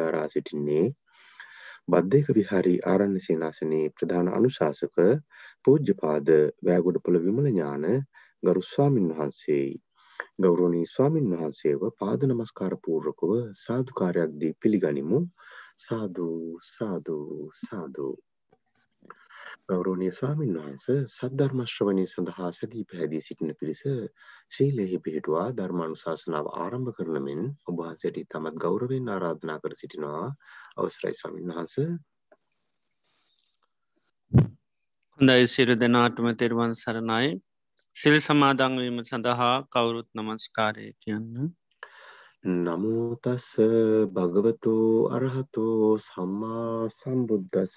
හදාරා සිටින්නේ බද්ධයක විහාරී ආරණ්‍ය සේනාසනයේ ප්‍රධාන අනුශාසක පූජ්‍යපාද වෑගොඩපොළ විමල ඥාන ගරු ස්වාමින් වහන්සේයි. ගෞරවනීය ස්වාමින් වහන්සේව පාද නමස්කාර පූර්වකව සාදුකාරයක් දී පිළිගනිමු. සාදු සාදු සාදු. ගෞරවනීය ස්වාමින් වහන්සේ සද්ධර්ම ශ්‍රවණය සඳහා සැදී පැහැදී සිටින පිරිස ශීලයෙහි පිහිටුවා ධර්මානුශාසනාව ආරම්භ කරන මෙන් ඔබ වහන්සේට තමත් ගෞරවයෙන් ආරාධනා කර සිටිනවා. අවසරයි ස්වාමින් වහන්සේ. හොඳයි සිරු දෙනාටම තෙරුවන් සරණයි සිල් සමාදංවීම සඳහා කවුරුත් නමස්කාරය කියන්න නමුතස්ස භගවතු අරහතු සම්මා සම්බුද්ධස්ස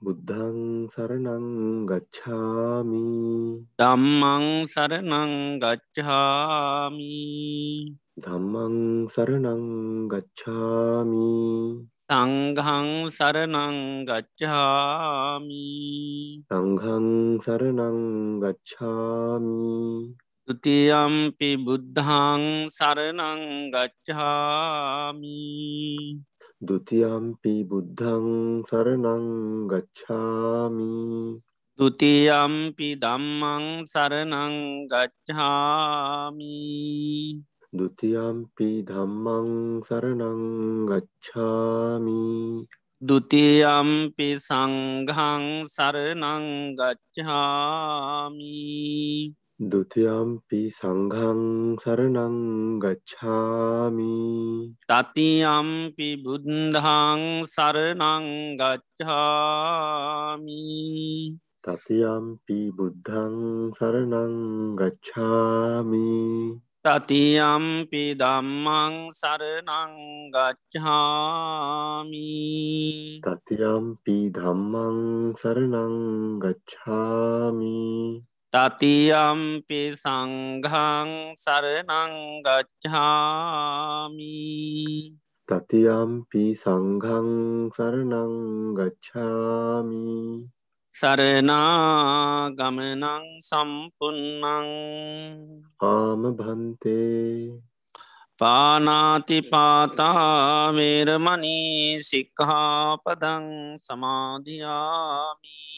බුද්ධං සරණං ගච්ඡාමි. ධම්මං සරනං ගච්ඡාමි. ධම්මං සරණං ගච්ඡාමි. සංඝං සරනං ගච්ඡාමි. සංඝං සරණං ගච්ඡාමි. තුතියම්පි බුද්ධං සරනං ගච්ඡාමි ဒ ුතියම්පි බුද්ධං සරණං ගච්ඡාමි ဒ ුතියම්පි ධම්මං සරනං ගච්ඡාමි ဒ ුතියම්පි ධම්මං සරණං ගච්ඡාමි ဒ ුතියම්පි සංඝං සරනං ගච්ඡාමි ဒ ුතියම්පි සංඝං සරණං ගච්ඡාමි තතියම්පි බුද්ධං සරනං ගච්ඡාමි තතියම්පි බුද්ධං සරණං ගච්ඡාමි තතියම්පි ධම්මං සරනං ගච්ඡාමි තතියම්පි ධම්මං සරණං ගච්ඡාමි තතියම්පි සංඝං සරනං ගච්ඡාමි. තතියම්පි සංඝං සරණං ගච්ඡාමි. සරනාගමනං සම්පන්නං ආම භන්තේ පානාතිපාතාවේරමනී සික්හාපදං සමාධයාමි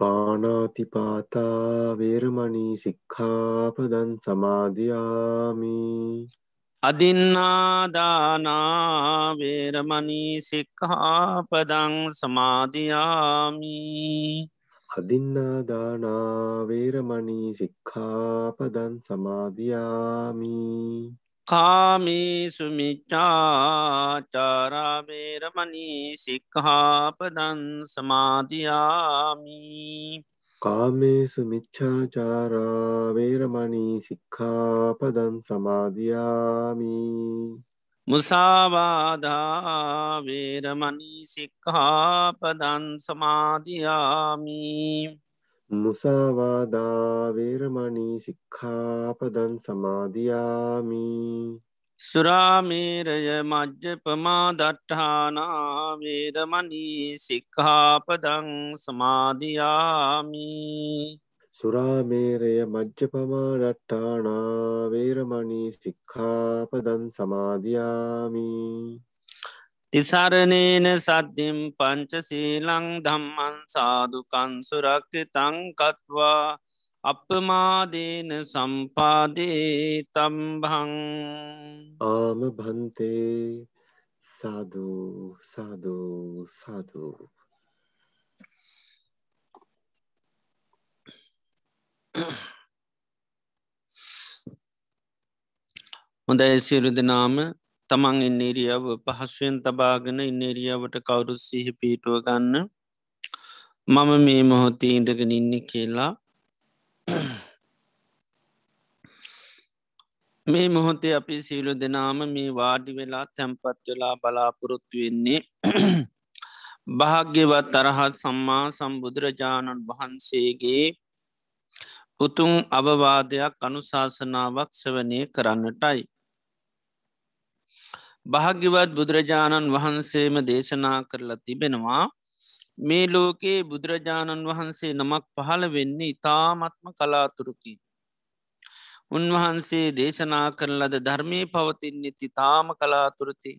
පානාතිපාතා වේරමණී සික්ඛාපදං සමාදියාමි. අදින්නාදානාවේරමනී සික්හාපදං සමාධයාමි අදින්නාදානා වේරමණී සික්ඛාපදං සමාදියාමි කාමී සුමිච්චාචාරාවේරමනී සික්හාපදන් සමාධයාමි කාමේසු මිච්ඡාචාරා වේරමණී සික්ඛාපදං සමාදියාමි. මුසාවාදාවේරමනී සික්හාපදන් සමාධයාමි මුසාවාදා වේරමණී සික්ඛාපදං සමාදියාමි. සුරාමේරය මජ්්‍ය පමාදට්ඨානාවේරමනී සික්හාපදං සමාධයාමි සුරාමේරය මජ්්‍යපමා රට්ටානා වේරමණී සික්ඛාපදං සමාදියාමි තිසරණේන සද්ධිම් පංචසීලං ධම්මන් සාධකන් සුරක්ති තංකත්වා අපමාදේන සම්පාදේ තම්භං ආම භන්තේ සාධූ සාධූ සාධූ හොඳයි සිරු දෙනාම තමන් ඉන්නේරියාව පහසුවෙන් තබාගෙන ඉන්නේරියාවට කවුරු සිහි පීටුව ගන්න මම මේ මොහොතේ ඉඳගෙන ඉන්න කියලා මේ මොහොතේ අපි සීලු දෙනාම මේ වාඩි වෙලා තැම්පත් වෙලා බලාපොරොත්තු වෙන්නේ භාග්‍යවත් තරහත් සම්මා සම්බුදුරජාණන් වහන්සේගේ උතුම් අවවාදයක් අනුශාසනාවක් සවනය කරන්නටයි. භාග්‍යවත් බුදුරජාණන් වහන්සේම දේශනා කරලා තිබෙනවා මේ ලෝකයේ බුදුරජාණන් වහන්සේ නමක් පහළ වෙන්නේ ඉතාමත්ම කලාතුරකි. උන්වහන්සේ දේශනා කරලද ධර්මය පවතින්නේ තිතාම කලාතුරති.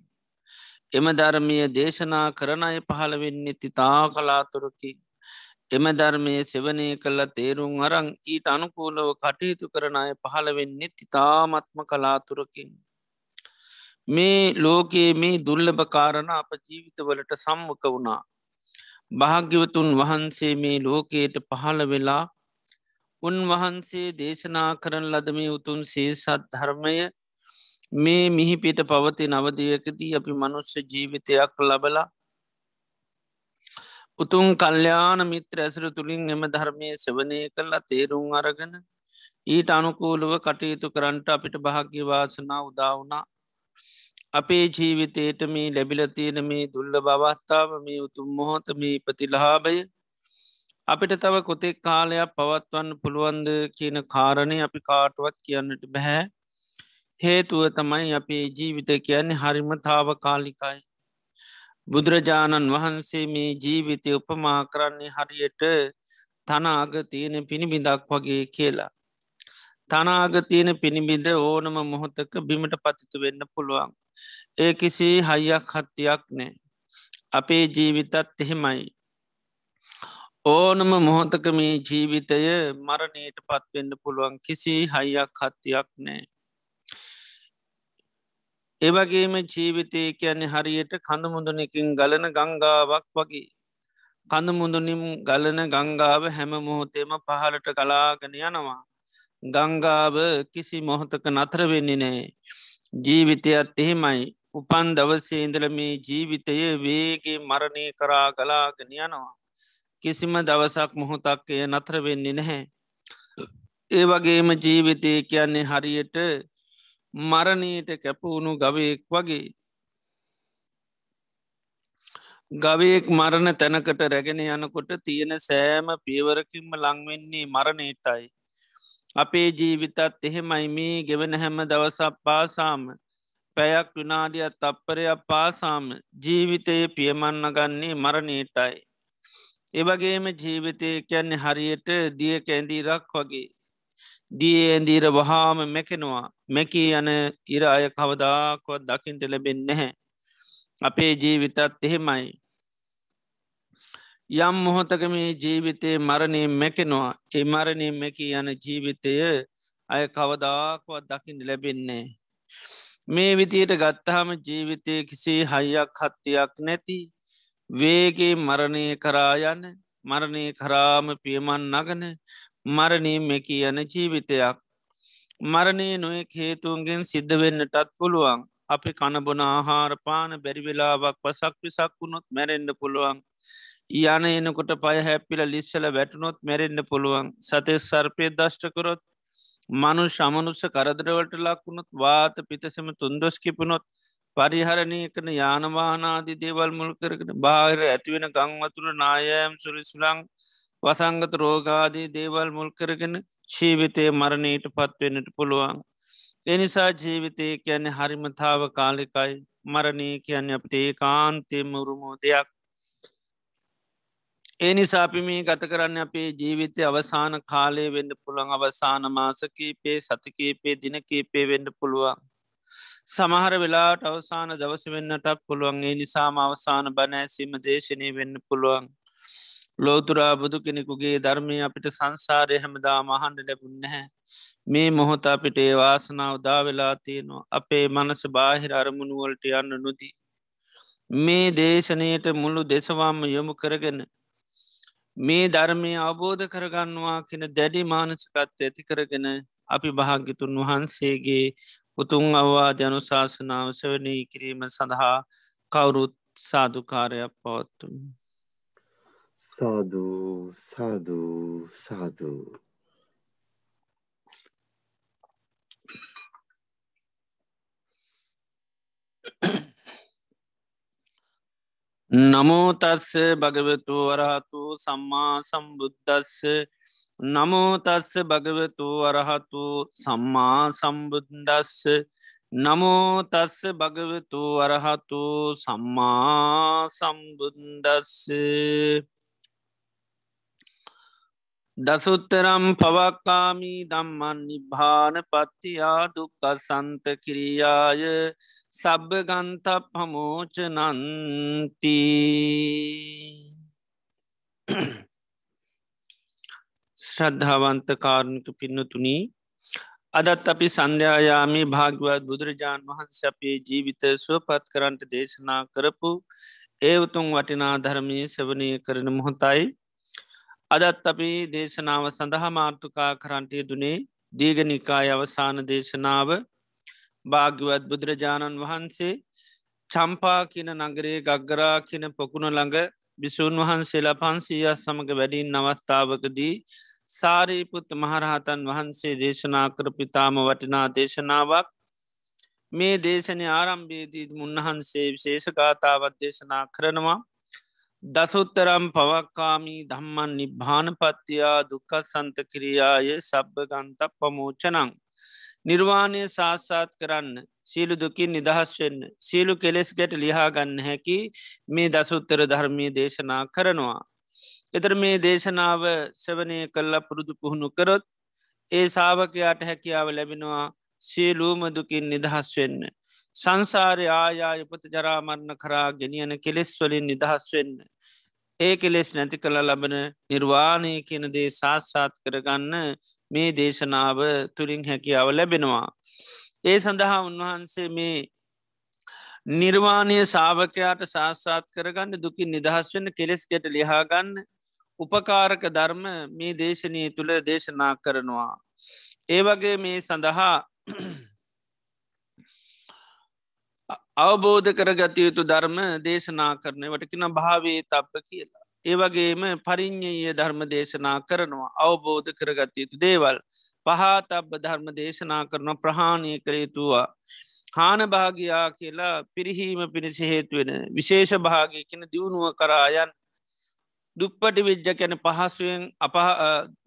එම ධර්මය දේශනා කරන අය පහළ වෙන්නේ තිතා කලාතුරකි. එම ධර්මය සෙවනය කල්ල තේරුම් අරං ඊට අනුකූලව කටයුතු කරන අය පහළ වෙන්නේ තිතාමත්ම කලාතුරකින්. මේ ලෝකයේ මේ දුල්ලභ කාරණ අප ජීවිතවලට සම්මක වුණා. භාග්‍යවතුන් වහන්සේ මේ ලෝකයට පහළ වෙලා උන්වහන්සේ දේශනා කරන ලද මේ උතුන් සේසත් ධර්මය මේ මිහිපිට පවති නවදයකදී අපි මනුස්්‍ය ජීවිතයක් ලබලා උතුන් කල්්‍යයාන මිත්‍ර ඇසර තුළින් එම ධර්මය සවනය කරලා තේරුම් අරගෙන ඊට අනුකූලුව කටයුතු කරන්ට අපිට භාග්‍යවාසනා උදාවනා අපේ ජීවිතයට මේ ලැබිලතියෙන මේ දුල්ල බවස්ථාව මේ උතුම් මොහොත මේ ප්‍රතිලහාබය අපිට තව කොතෙක් කාලයක් පවත්වන්න පුළුවන්ද කියන කාරණය අපි කාටුවත් කියන්නට බැහැ හේතුව තමයි අපේ ජීවිත කියන්නේ හරිම තාව කාලිකයි බුදුරජාණන් වහන්සේ මේ ජීවිතය උපමා කරන්නේ හරියට තනාග තියෙන පිණිබිඳක් වගේ කියලා. තනාග තියෙන පිණිබිඳ ඕනම මොහොතක බිමට පතිත වෙන්න පුළුවන්. ඒ කිසි හයියක් හත්තියක් නෑ. අපේ ජීවිතත් එහෙමයි. ඕනම මොහොතක මේ ජීවිතය මරණයට පත්වෙන්න පුළුවන් කිසි හයියක් හත්තියක් නෑ. ඒවගේම ජීවිතය කියන්නේ හරියට කඳමුදුනකින් ගලන ගංගාවක් වගේ. කඳමුදුනිම් ගලන ගංගාව හැම මොහොතේම පහලට කලාගෙන යනවා. ගංගාව කිසි මොහොතක නතර වෙන්නේ නෑ. ජීවිතයත් එහෙමයි උපන් දවසේ ඉඳල මේ ජීවිතය වේගේ මරණය කරා ගලාගෙන යනවා. කිසිම දවසක් මොහොතක් එය නතර වෙන්නේ නැහැ. ඒ වගේම ජීවිතය කියන්නේ හරියට මරණීට කැපවුණු ගවයෙක් වගේ. ගවයෙක් මරණ තැනකට රැගෙන යනකොට තියෙන සෑම පියවරකින්ම ලංවෙන්නේ මරණයටයි. අපේ ජීවිතත් එහෙමයි මේ ගෙවන හැම දවසක් පාසාම පැයක් විනාඩියත් තප්පරයක් පාසාම ජීවිතයේ පියමන්න ගන්නේ මරණීටයි. එවගේම ජීවිතය කියන්නේ හරියට දිය කැන්දීරක් වගේ. දිය ඇන්දීර වහාම මැකෙනවා මැකී යන ඉර අය කවදාකොත් දකිින්ට ලැබෙන් නැහැ. අපේ ජීවිතත් එහෙමයි. යම් මොහොතක මේ ජීවිතයේ මරණය මැකෙනවා ඒ මරණය මැකී යන ජීවිතය අය කවදාකුවත් දකිින් ලැබෙන්නේ. මේ විතියට ගත්තහම ජීවිතය කිසේ හයියක් හත්තියක් නැති වේගේ මරණය කරායන්න මරණය කරාම පියමන් නගන මරණී මෙකී යන ජීවිතයක්. මරණය නොයෙක් හේතුන්ගෙන් සිද්ධ වෙන්නටත් පුළුවන්. අපි කණබොන ආහාර පාන බැරිවෙලාවක් පසක් පිසක් වුණොත් මැරෙන්ඩ පුළුවන්. යන එනකොට පය හැපිල ලිස්සල වැටනොත් මැරෙන්න්න පුළුවන්. සතේ සර්පය දෂ්ටකරොත් මනු ශමනුස්ස කරදරවලට ලක්වුණොත් වාත පිතසම තුන්දොස් කිපුණොත් පරිහරණය කන යානවානාදී දේවල් මුල් කරගෙන බාහිර ඇතිවෙන ගංවතුර නායෑම් සුරි සුළං වසංගත රෝගාදී දේවල් මුල් කරගෙන ජීවිතය මරණයට පත්වෙන්නට පුළුවන්. එනිසා ජීවිතය කියන්නේ හරිමතාව කාලිකයි මරණය කියන්නේ අපට ඒ කාන්තයම උරුමෝ දෙයක්. ඒ නිසාපි මේ ගත කරන්න අපේ ජීවිතය අවසාන කාලය වෙන්න පුළුවන් අවසාන මාසකීපේ සතිකීපේ දිනකීපේ වෙන්න පුළුවන්. සමහර වෙලාට අවසාන දවස වෙන්නටත් පුළුවන් ඒ නිසාම අවසාන බනෑසීම දේශනය වෙන්න පුළුවන්. ලෝතුරා බුදු කෙනෙකුගේ ධර්මය අපිට සංසාරය හැමදා මහන්ඩ ලැබුන් නැහැ. මේ මොහොත අපිට ඒ වාසනාව දා වෙලා තියෙනවා අපේ මනස බාහිර අරමුණුවලට යන්න නොදී. මේ දේශනයට මුළු දෙසවාම්ම යොමු කරගෙන මේ ධර්මය අවබෝධ කරගන්නවා කෙන දැඩි මානසිකත් ඇති කරගෙන අපි භාග්‍යතුන් වහන්සේගේ උතුන් අවවාද අනුශාසනාව සවනී කිරීම සඳහා කවුරුත් සාධකාරයක් පවත්තුන්. සාධූ සාධූ සාධූ නමෝතස්ස භගවතු වරහතු සම්මා සම්බුද්ධස්ස නමෝතස්ස භගවතු වරහතු සම්මා සම්බුද්දස්ස. නමෝතස්ස භගවතු වරහතු සම්මා සම්බුද්දස්ස. දසුත්තරම් පවක්කාමී දම්මන් නිභාන පත්තියා දුක්ක සන්ත කිරියාය සබ්භ ගන්තප හමෝච නන්තිී ශ්‍රද්ධාවන්ත කාරණක පින්නතුනී අදත් අපි සන්ධ්‍යායාමී භාග්‍යවත් බුදුරජාණන් වහන්ස අපේ ජීවිත සුවපත් කරන්ට දේශනා කරපු ඒවතුන් වටිනා ධර්මී සවනය කරන මොහොතයි අදත් අපි දේශනාව සඳහා මාර්ථකා කරන්ටය දුනේ දීගනිකාය අවසාන දේශනාව. භාග්‍යවත් බුදුරජාණන් වහන්සේ චම්පා කියන නගරේ ගග්ගරා කියන පොකුණ ළඟ බිසූන් වහන්සේලා පන්සීය සමඟ වැඩින් නවස්ථාවකදී සාරීපුත් මහරහතන් වහන්සේ දේශනා කර පිතාම වටිනා දේශනාවක්. මේ දේශනය ආරම්භේදී මුන්වහන්සේ විශේෂගාථාවත් දේශනා කරනවා. දසුත්තරම් පවක්කාමී දම්මන් නිබ්භානපත්තියා දුක්කත් සන්ත කිරියාය සබ්භ ගන්ත පමෝචනං නිර්වාණය සාස්සාත් කරන්න සීලු දුකින් නිදහස් වෙන්න සීලු කෙලෙස් ගැට ලිහා ගන්න හැකි මේ දසුත්තර ධර්මය දේශනා කරනවා. එතර මේ දේශනාව සවනය කල්ලා පුරුදු පුහුණු කරොත් ඒ සාාවකයාට හැකියාව ලැබෙනවා සියලූම දුකින් නිදහස් වෙන්න. සංසාරය ආයා යපත ජරාමරණ කරා ගෙනියන කෙලෙස් වලින් නිදහස් වෙන්න. ඒ කෙලෙස් නැති කළ ලබන නිර්වාණය කියන දේ සාස්සාත් කරගන්න මේ දේශනාව තුළින් හැකියාව ලැබෙනවා. ඒ සඳහා උන්වහන්සේ මේ නිර්වාණය සාාවකයාට සාස්සාත් කරගන්න දුකින් නිදහස් වන්න කෙලෙස්ගෙට ලිහාගන්න උපකාරක ධර්ම මේ දේශනය තුළ දේශනා කරනවා. ඒ වගේ මේ සඳහා අවබෝධ කරගත යුතු ධර්ම දේශනා කරන වටකින භාවේ තප්ප කියලා. ඒවගේම පරිින්්ඥය ධර්ම දේශනා කරනවා අවබෝධ කරගත යුතු දේවල් පහතබ්බ ධර්ම දේශනා කරන ප්‍රහාණය කරයුතුවා. හාන භාගයා කියලා පිරිහීම පිණිසි හේතුවෙන විශේෂ භාගයකෙන දියුණුව කරායන් දුප්පටි විද්්‍ය කැන පහසුවෙන් අප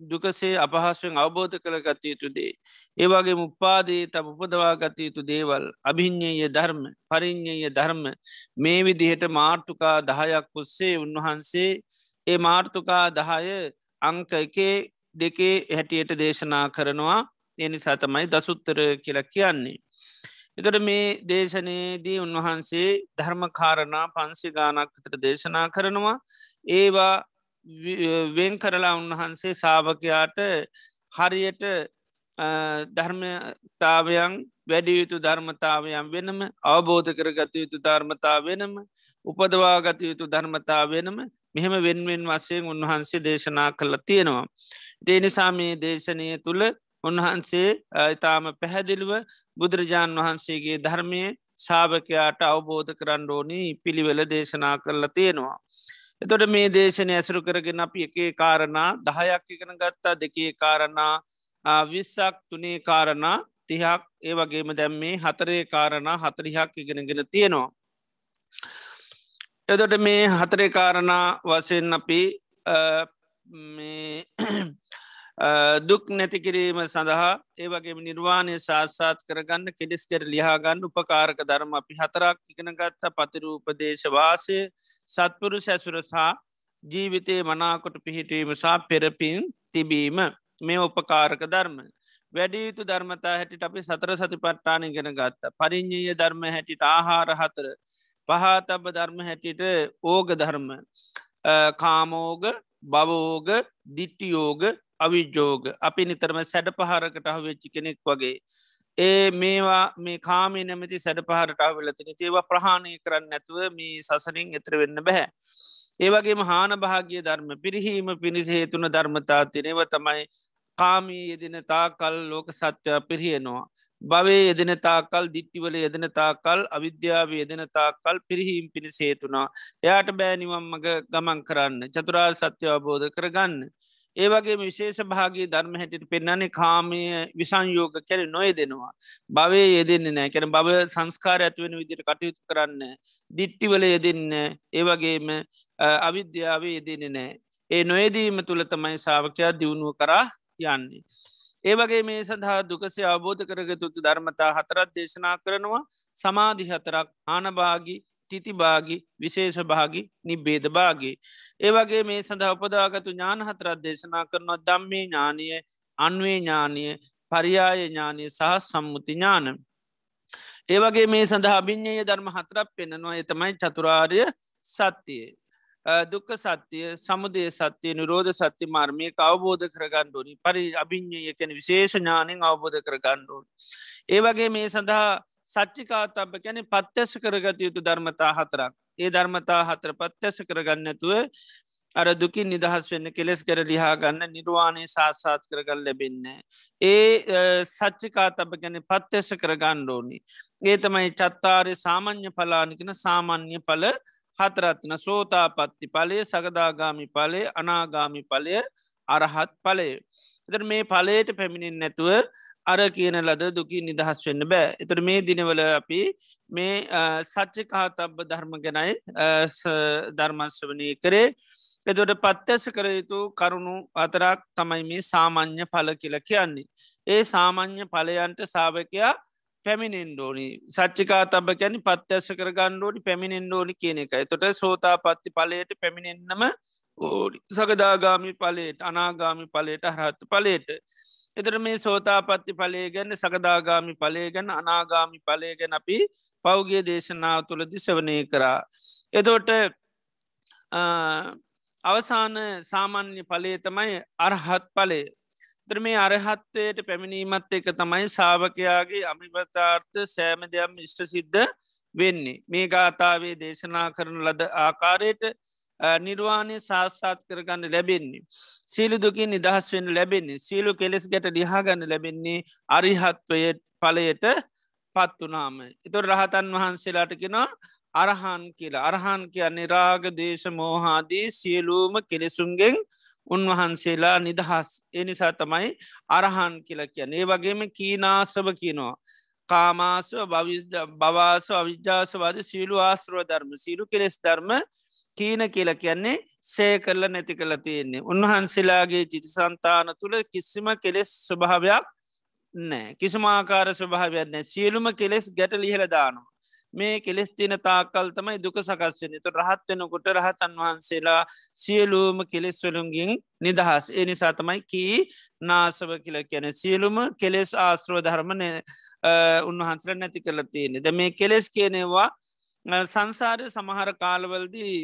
දුකසේ අපහසුවෙන් අවබෝධ කළ ගත යුතුදේ. ඒවාගේ මුපාදී තම උපදවා ගත යුතු දේවල් අභිඤ්ඥය ධර්ම පරිින්්ඥය ධර්ම මේ විදිහට මාර්ථකා දහයක් පුස්සේ උන්වහන්සේ ඒ මාර්ථකා දහය අංක එකේ දෙකේ හැටියට දේශනා කරනවා එනි සතමයි දසුත්තර කියලා කියන්නේ. එතට මේ දේශනයේදී උන්වහන්සේ ධර්මකාරණා පන්සි ගානක්තර දේශනා කරනවා ඒවා වෙන් කරලා උන්වහන්සේ සාභකයාට හරියට ධර්මතාවයන් වැඩියයුතු ධර්මතාවයන් වෙනම අවබෝධ කරගත යුතු ධර්මතා වෙනම උපදවා ගත යුතු ධර්මතා වෙනම මෙහෙම වෙන්වෙන් වසයෙන් උන්වහන්සේ දේශනා කළ තියෙනවා. දේනිසා මේ දේශනය තුළ උන්වහන්සේ ඉතාම පැහැදිලිව බුදුරජාණන් වහන්සේගේ ධර්මය සාභකයාට අවබෝධ කරන්න ඕනී පිළිවෙල දේශනා කරලා තියෙනවා. එතොට මේ දේශනය ඇසුරු කරගෙන අපි එකේ කාරණා දහයක් ඉගෙන ගත්තා දෙකේ කාරණා විස්සක් තුනේ කාරණා තිහක් ඒ වගේම දැම්මේ හතරේ කාරණා හතරිහක් ඉගෙනගෙන තියෙනවා. එතොට මේ හතරේ කාරණා වසයෙන් අපි දුක් නැතිකිරීම සඳහා ඒවගේ නිර්වාණය ශාස්සාත් කරගන්න කෙඩෙස්කර ලිහාගන්න උපකාරක ධර්ම අපි හතරක් ඉගෙනගත්ත පතිරූපදේශවාසය සත්පුරු සැසුරසා ජීවිතයේ මනාකොට පිහිටවීම සහ පෙරපින් තිබීම. මේ උපකාරක ධර්ම. වැඩියුතු ධර්මතා හැටිට අපි සතර සති පට්ටාන ගෙන ගත්ත. පරිින්්ඥය ධර්ම හැටිට ආහාර හතර. පහතබ ධර්ම හැටිට ඕග ධර්ම. කාමෝග බවෝග දිට්ටියෝග අවිජෝග අපි නිතරම සැඩ පහරකට අහවෙච්චි කෙනෙක් වගේ. ඒ මේවා මේ කාමී නැමති සැඩ පහරට අවලතින ඒවා ප්‍රහාණය කරන්න නැතුව මේ සසනින් එතර වෙන්න බැහැ. ඒවගේ මහාන භාගිය ධර්ම පිරිහීම පිණිස හේතුන ධර්මතා තිනෙව තමයි කාමී යෙදෙන තාකල් ලෝක සත්‍යය පිරිහියනවා. භවේ යෙදෙන තාකල් දිට්ටිවල යෙදෙන තාකල් අවිද්‍යාව යෙදෙන තාකල් පිරිහීම් පිණිස හේතුනා. එයාට බෑනිවම් මග ගමන් කරන්න චතුරා සත්‍ය අවබෝධ කරගන්න. ඒවගේ විශේෂ භාගේ ධර්ම හැටිට පෙන්න්නන්නේ කාමය විසංයෝග කැර නොය දෙනවා. භවය යෙදෙන්නේ නෑ කැන බව සංස්කාර ඇත්වෙන විදිට කටයුතු කරන්න. දිට්ටිවල යෙදන්න ඒවගේම අවිද්‍යාව යෙදෙන නෑ. ඒ නොයදීම තුළ තමයි සාාවකයා දියුණුව කරා යන්නේ. ඒ වගේ මේ සඳහා දුකසේ අවබෝධ කරගතුතු ධර්මතා හතරත් දේශනා කරනවා සමාධි හතරක් ආනභාගි ටිතිභාගි විශේෂභාගි නිබ්බේද භාගේ. ඒ වගේ මේ සඳහා උපදාගතු ඥාන හතරත් දේශනා කරනවා දම්මේ ඥානය අන්වේ ඥානය පරියාය ඥානය සහ සම්මුති ඥාන. ඒවගේ මේ සඳහා භිඤ්ඥය ධර්ම හතරක් පෙනෙනවා එතමයි චතුරාර්ය සත්‍යය. දුක්ක සත්‍යය සමුදේ සත්‍යය නිරෝධ සත්‍ය මාර්මය අවබෝධ කරගණ්ඩුවනි පරි අභිඤ්ඥය කැන විශේෂ ඥානෙන් අවබෝධ කරගණ්ඩුවන්. ඒවගේ මේ සඳහා සච්චිකාතබ කැන පත්්‍යස කරගත යුතු ධර්මතා හතරක්. ඒ ධර්මතා හතර පත්්‍යස කරගන්නතුව අර දුකින් නිදහස් වෙන්න කෙලෙස් කර ලිහා ගන්න නිර්වාණය සාත්සාත් කරගල් ලැබෙන්නේ. ඒ සච්චිකා තබ ගැන පත්්‍යස කර ගණ්ඩෝනි. ඒ තමයි චත්තාරය සාමං්්‍ය පලානිකන සාමන්්‍ය පල හතරත්න සෝතා පත්ති පලේ සගදාගාමි පලේ අනාගාමි පලය අරහත් පලේ. එතර මේ පලයට පැමිණින් නැතුව අර කියන ලද දුකි නිදහස් වෙන්න බෑ. එතර මේ දිනවල අපි මේ සච්චිකාතබ්බ ධර්ම ගැනයි ධර්මස්වනය කරේ එදොට පත්්‍යස කර යුතු කරුණු අතරක් තමයි මේ සාමං්්‍ය පල කියල කියන්නේ. ඒ සාමං්්‍ය පලයන්ට සාාවකයා පැමිණෙන්ඩෝනි සච්චිකා තබ කැනි පත්්‍යස කර ගණ්ඩෝඩි පැමිණෙන්ඩෝනි කියන එක තොට සෝතා පත්ති පලයට පැමිණෙන්න්නම ඕඩි සකදාගාමි පලේට අනාගාමි පලේට හරත් පලේට. එතර මේ සෝතාපත්ති පලේ ගැන්න සකදාගාමි පලේ ගැන අනාගාමි පලේ ගැන අපි පෞගිය දේශනාව තුළදි සවනය කරා. එදෝට අවසාන සාමාන්‍ය පලේ තමයි අරහත් පලේ. ත්‍ර මේ අරහත්වයට පැමිණීමත් එක තමයි සාාවකයාගේ අමිපතාර්ථ සෑම දෙයම් ඉෂ්ට සිද්ධ වෙන්නේ. මේ ගාථාවේ දේශනා කරන ලද ආකාරයට නිර්වාණය සාස්සාත් කරගන්න ලැබෙන්නේ. සීලු දුකින් නිදහස් වෙන් ලැබෙන්නේ සීලු කෙලෙස් ගැට ලිහාගන්න ලැබෙන්නේ අරිහත්වය පලයට පත්වනාම. එතු රහතන් වහන්සේලාට කෙනවා අරහන් කියලා අරහන් කියන්නේ රාග දේශ මෝහාදී සියලූම කෙලෙසුන්ගෙන් උන්වහන්සේලා නිදහස් එනිසා තමයි අරහන් කියලා කියන්න ඒ වගේම කීනාසව කියනවා. කාමාසව බවාස අවිද්‍යාසවාද සියලු ආශ්‍රව ධර්ම සිරු කෙලෙස් ධර්ම කීන කියලා කියන්නේ සේ කරල නැති කළ තියෙන්නේ. උන්වහන්සේලාගේ චිති සන්තාන තුළ කිසිම කෙලෙස් ස්වභාවයක් නෑ කිසිමාකාර ස්වභාවයක් නෑ සියලුම කෙලෙස් ගැට ලිහල දානවා. මේ කෙලෙස් තින තාකල් තමයි දුක සකස්වන තු රහත් වෙනකොට රහතන් වහන්සේලා සියලූම කෙලෙස්වලුන්ගින් නිදහස්. ඒ නිසා තමයි කී නාසව කියල කියන සියලුම කෙලෙස් ආශ්‍රව ධර්මණය උන්වහන්සර නැති කළ තියෙනෙ ද මේ කෙලෙස් කියනෙවා සංසාරය සමහර කාලවලදී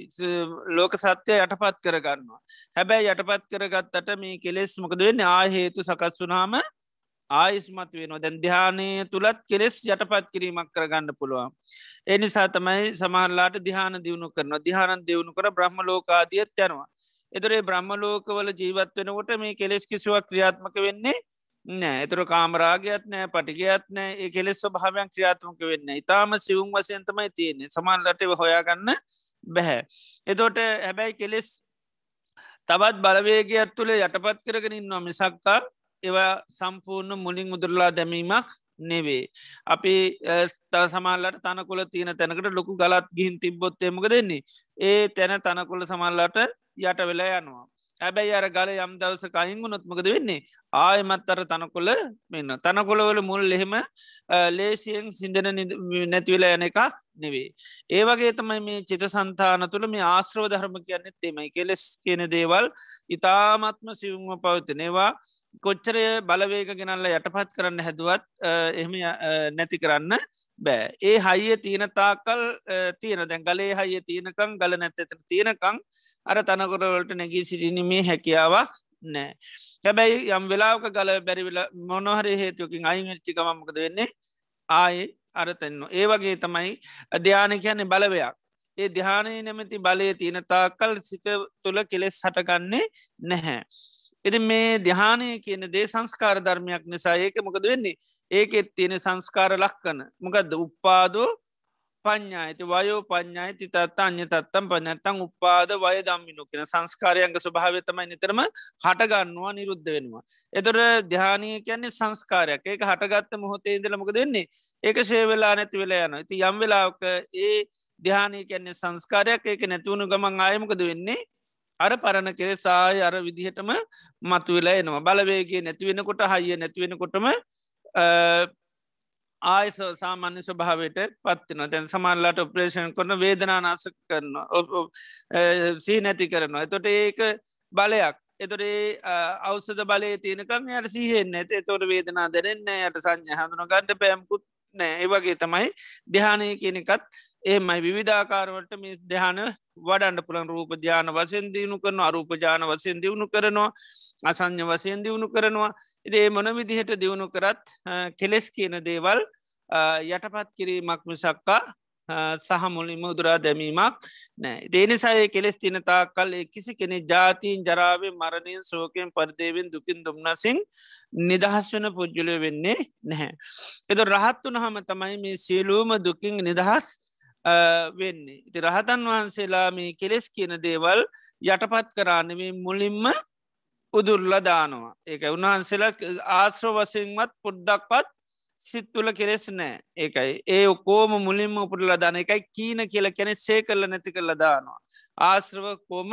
ලෝක සත්‍යය යටපත් කරගන්නවා හැබැයි යටපත් කරගත්තට මේ කෙලෙස් මොකද වෙන්න ආහේතු සකස් වුනාම ආයිස්මත් වෙනවා දැන් දිහානය තුළත් කෙලෙස් යටපත් කිරීමක් කරගන්න පුළුවන්. එනිසා තමයි සමහරලාට දිහාන දියුණු කරන දිහානන් දියුණු කර බ්‍රහ්ම ලෝකාදියත් යනවා. එතුරේ බ්‍රහ්මලෝකවල ජීවත් වෙනකොට මේ කෙලෙස් කිසිවක් ක්‍රියාත්මක වෙන්නේ නෑ එතුර කාමරාගයත් නෑ පටිගයත් නෑ ඒ කෙලෙස් භාවයන් ක්‍රියාත්මක වෙන්න ඉතාම සිවුම් වසයන්තමයි තියෙන්නේ සමන්ලටව හොයාගන්න බැහැ. එතෝට හැබැයි කෙලෙස් තවත් බලවේගයක් තුළ යටපත් කරගෙන ඉන්නවා මිසක්කා ඒවා සම්පූර්ණ මුලින් උදුරලා දැමීමක් නෙවේ. අපි ස්ථ සමල්ලට තනකොල තියෙන තැනකට ලොකු ගලත් ගිහින් තිබ්බොත්තේමක දෙන්නේ. ඒ තැන තනකොල සමල්ලට යට වෙලා යනවා. ඇබැයි අර ගල යම් දවස කයිංගුනොත්මකද වෙන්නේ? ආයමත් අර තනකොල මෙන්න තනකොළවල මුල් එහෙම ලේසියෙන් සිින්දන නැතිවෙලා යන එකක් නෙවේ. ඒවගේ තමයි මේ චිත සන්තාන තුළ මේ ආශ්‍රව ධර්ම කියන්නෙත් එමයි කෙලෙස් කියන දේවල් ඉතාමත්ම සිවුම්ම පවතිනේවා කොච්චරය බලවේග ගෙනල්ල යටපත් කරන්න හැදුවත් එහෙම නැති කරන්න බෑ. ඒ හයිය තියෙන තාකල් තියෙන දැන් ගලේ හයිය තියෙනකං ගල නැත්තත තියෙනකං අර තනකොරවලට නැගී සිටිනීමේ හැකියාවක් නෑ. හැබැයි යම් වෙලාක ගල බැරිවෙල මොනොහරි හේතුවකින් අයිචිකමමකද වෙන්නේ? ආයේ අරතෙන්න්න ඒ වගේ තමයි අධ්‍යාන කියන්නේ බලවයක්. ඒ ධ්‍යානය නැමැති බලය තියෙන තාකල් සිත තුළ කෙලෙස් හටගන්නේ නැහැ. එති මේ දිහානය කියන දේ සංස්කාර ධර්මයක් නිසා ඒක මොකද වෙන්නේ? ඒකෙත් තියෙන සංස්කාර ලක්කන. මොකද උප්පාදෝ පඥායිති වයෝ පඥායිති තත්ත අන්‍ය තත්තම් පනැත්තං උපාද වය දම්මිනු කියෙන සංස්කාරයන්ග ස්වභාවතමයි නිතරම හටගන්නවා නිරුද්ධ වෙනවා. එතොර ධ්‍යානය කියන්නේ සංස්කාරයක්. ඒක හටගත්ත මොහොතේ ඉදල මොකද වෙන්නේ? ඒක ශේවෙලා නැති වෙලා යන ති යම් වෙලාක ඒ ධ්‍යානය කියන්නේ සංස්කාරයක්. ඒක නැතිවුණු ගමන් ආයමකද වෙන්නේ? අර පරණ කෙරෙ සාය අර විදිහටම මතු වෙලා එනවා බලවේගේ නැතිවෙනකොට හයිය නැතිවෙනකොටම ආය සාමාන්‍ය ස්වභාවට පත්තින දැන් සමල්ලාට ඔපරේෂන් කරන වේදනානාස කරනවා. සී නැති කරනවා. එතොට ඒක බලයක්. එතොරේ අවසද බලය තියනකං යට සිහෙන් ඇත තොට වේදනා දැනෙන්න යට සංඥ හඳුන ගණඩ පැම්කුත් නෑ ඒවගේ තමයි දෙහානය කියනෙකත් ඒමයි විවිධාකාරවට මිස් දෙහන වඩන්ඩ පුළන් රූප ජාන වසයෙන් දියුණු කරන අරූප ජාන වසයෙන් දියුණු කරනවා අසං්‍ය වසයෙන් දියුණු කරනවා. ඉදේ මොන විදිහට දියුණු කරත් කෙලෙස් කියන දේවල් යටපත් කිරීමක් මිසක්කා සහ මුලින්ම උදුරා දැමීමක් නෑ දේනිසාය කෙලෙස් තිනතා කල් කිසි කෙනෙ ජාතීන් ජරාවෙන් මරණයෙන් සෝකයෙන් පරිදේවෙන් දුකින් දුම්නසිං නිදහස් වන පුද්ජලය වෙන්නේ නැහැ. එද රහත්වන හම තමයි මේ සියලූම දුකින් නිදහස් වෙන්නේ. ඉති රහතන් වහන්සේලා මේ කෙලෙස් කියන දේවල් යටපත් කරන්නවේ මුලින්ම උදුරල දානවා. ඒක උන්වහන්සේලා ආශ්‍ර වසයෙන්මත් පොඩ්ඩක්වත් සිත්තුල කෙරෙස් නෑ ඒකයි ඒ ඔකෝම මුලින්ම උපටල දාන එකයි කීන කියල කැනෙ සේ කරල නැති කරල දානවා. ආශ්‍රව කෝම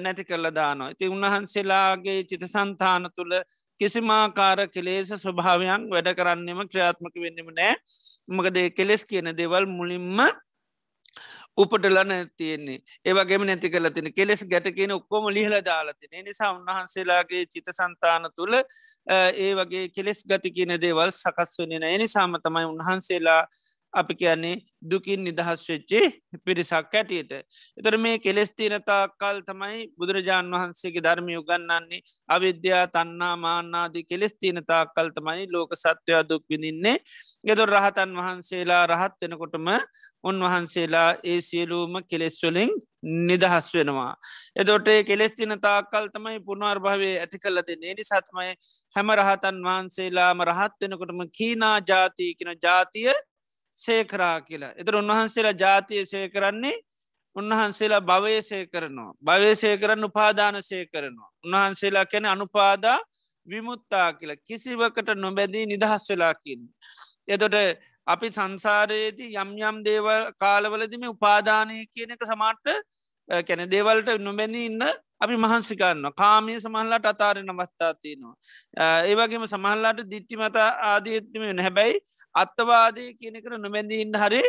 නැති කරල දානවා. ඉති උන්වහන්සේලාගේ චිත සන්තාන තුළ කිසිමාකාර කෙලේස ස්වභාවයන් වැඩ කරන්නෙම ක්‍රියාත්මක වෙන්නම නෑ මකද කෙලෙස් කියන දෙවල් මුලින්ම උපටලන තියෙන්නේ. ඒවගේම නැති කල තින කෙලෙස් ගැට කියන ඔක්කොම ලිහල දාලතින නිසා උන්වහන්සේලාගේ චිත සන්තාන තුළ ඒ වගේ කෙලෙස් ගති කියන දේවල් සකස් වනෙන එනි සාම තමයි උන්වහන්සේලා අපි කියන්නේ දුකින් නිදහස් වෙච්චේ පිරිසක් ඇටියට. එතර මේ කෙලෙස්තිනතා කල් තමයි බුදුරජාණන් වහන්සේගේ ධර්මය උගන්නන්නේ අවිද්‍යා තන්නා මාන්නාදී කෙලෙස්තිනතා කල් තමයි ලෝක සත්වයා දුක් විඳින්නේ ගෙදොර රහතන් වහන්සේලා රහත් වෙනකොටම උන්වහන්සේලා ඒ සියලූම කෙලෙස්වලින් නිදහස් වෙනවා. එදොට කෙලෙස්තින තාකල් තමයි පුුණවාර් භාවේ ඇති කල්ල දෙන්නේ නි සත්මයි හැම රහතන් වහන්සේලාම රහත් වෙනකොටම කීනා ජාතිය කෙන ජාතිය සේකරා කියලා. එතර උන්වහන්සේලා ජාතිය සේ කරන්නේ උන්වහන්සේලා භවයසය කරනවා. භවේසය කරන්න උපාදානසය කරනවා. උන්වහන්සේලා කැන අනුපාදා විමුත්තා කියලා කිසිවකට නොබැදී නිදහස් වෙලාකින්. එතොට අපි සංසාරයේදී යම් යම් දේවල් කාලවලදිම උපාදානය කියන එක සමාට්ට කැන දේවල්ට නොබැඳී ඉන්න අපි මහන්සිකන්න කාමය සමහල්ලට අතාරෙන අවස්ථා තියනවා. ඒවගේම සමහල්ලාට දිට්ටි මත ආදීත්තිම හැබැයි අත්තවාදය කියනෙකර නොබැඳීන්න හරි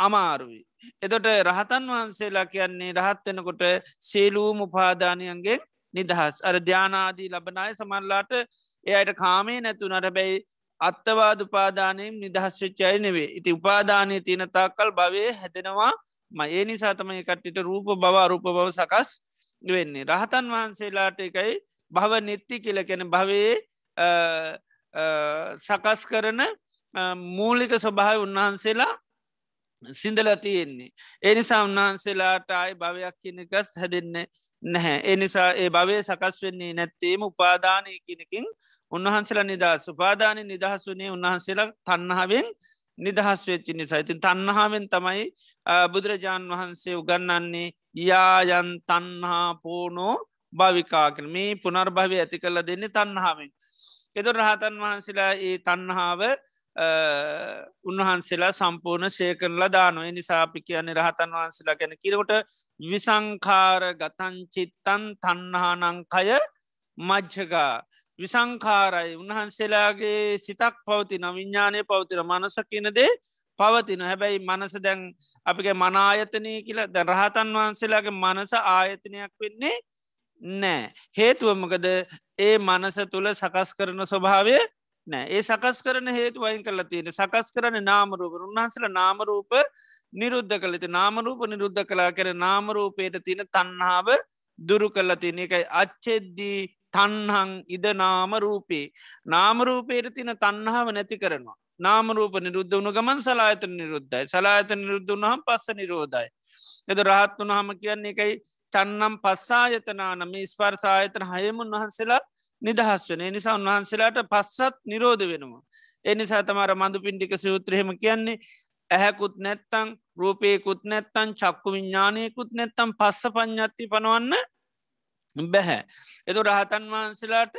අමාරුයි. එතොට රහතන් වහන්සේලා කියන්නේ රහත්වෙනකොට සේලූම උපාදානයන්ගේ නිදහස්. අර ධ්‍යානාදී ලබනය සමල්ලාට එයට කාමේ නැතුනට බැයි අත්තවාද උපාදානයෙන් නිදහස් වෙච්චයි නෙවේ ඉති උපාදානය තියෙන තාකල් භවය හැදෙනවා ම ඒ නිසා තමයි කට්ටිට රූප බව රූප බව සකස් වෙන්නේ. රහතන් වහන්සේලාට එකයි භව නෙත්ති කියල කැන භවයේ සකස් කරන මූලික ස්වභාව උන්වහන්සේලා සිින්දල තියෙන්නේ. එනිසා උන්වහන්සේලාට අයි භවයක් කියනකස් හැදෙන්නේ නැහැ. එනිසා ඒ භවය සකස් වෙන්නේ නැත්තේම උපාදානය කියනකින් උන්වහන්සේලා නිදහස් උපාදානය නිදහස් වනේ උන්වහන්සේලා තන්නහාවෙන් නිදහස් වෙච්චි නිසා. ඉතින් තන්නහාාවෙන් තමයි බුදුරජාණන් වහන්සේ උගන්නන්නේ යායන් තන්හා පෝනෝ භවිකාකන මේ පුනර්භවය ඇති කළ දෙන්නේ තන්නහාාවෙන්. එතු රහතන් වහන්සේලා ඒ තන්නහාාව උන්වහන්සේලා සම්පූර්ණ සේකරලා දානුව. නිසාපි කියන රහතන් වහන්සේලා ගැන කිරකොට විසංකාර ගතංචිත්තන් තන්නහානංකය මජ්ජගා විසංකාරයි උන්වහන්සේලාගේ සිතක් පවතින විඤ්ඥානය පවතින මනස කියනදේ පවතින හැබැයි මනස දැන් අපිගේ මනායතනය කියලා ද රහතන් වහන්සේලාගේ මනස ආයතනයක් වෙන්නේ නෑ. හේතුවමකද ඒ මනස තුළ සකස් කරන ස්වභාවය නෑ. ඒ සකස් කරන හේතු වයින් කල තියෙන සකස් කරන නාමරූප උන්හන්සල නාමරූප නිරුද්ධ කලති නාමරූප නිරුද්ධ කලා කර නාමරූපයට තියෙන තන්නාව දුරු කල්ල තියෙන එකයි. අච්චෙද්දී තන්හං ඉද නාමරූපේ නාමරූපයට තින තන්නාව නැති කරනවා. නාමරූප නිරුද්ධ වුණු ගමන් සලායතන නිරුද්ධයි සලායත නිරුද්ධ වුණහම් පස්ස නිරෝධයි. එද රහත් වනහම කියන්නේ එකයි චන්නම් පස්සායතනාන මේ ස්පර්සායතන හයමුන් වහන්සේලා නිදහස් වන නිසා උන්වහන්සේලාට පස්සත් නිරෝධ වෙනවා. එනිසා තමර මඳු පින්ඩික සූත්‍රහෙම කියන්නේ ඇහැකුත් නැත්තං රූපයකුත් නැත්තන් චක්කු විඤ්ඥානයකුත් නැත්තම් පස්ස පඥ්ඥත්ති පනවන්න බැහැ. එතු රහතන් වහන්සලාට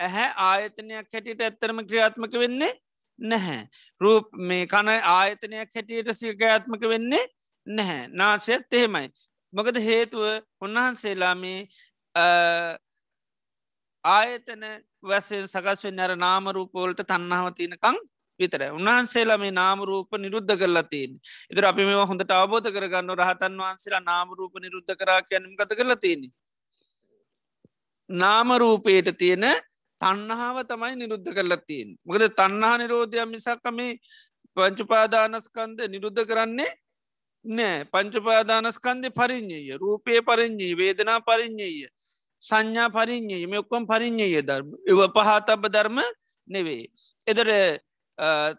ඇහැ ආයතනයක් හැටියට ඇත්තරම ක්‍රියාත්මක වෙන්නේ නැහැ. රූප මේ කන ආයතනයක් හැටියට සිල්කයාත්මක වෙන්නේ නැහැ. නාසයත් එහෙමයි. මොකද හේතුව උන්වහන්සේලා මේ ආයතන වැසෙන් සකස්වෙන් අර නාමරූපෝලට තන්නාව තියනකං විතර උන්වහන්සේලා මේ නාමරූප නිරුද්ධ කරලා තියන් ඉතුර අපි මේ හොඳට අවබෝධ කරගන්න රහතන් වහන්සේලා නාමරූප නිරුද්ධ කරා කියනම් කත කරලා තියෙන නාමරූපයට තියෙන තන්නහාව තමයි නිරුද්ධ කරලා තියෙන් මොකද තන්නහා නිරෝධය මිසක්ක මේ පංචුපාදානස්කන්ද නිරුද්ධ කරන්නේ නෑ. පංචපාදානස්කන්දය පරිින්්ඥය රූපය පරිින්්ඥී වේදනා පරිින්්ඥය සංඥා පරිින්්ඥය මේ ඔක්කොම් පරිින්්ඥය ධර්ම. එව පහතබ ධර්ම නෙවේ එදර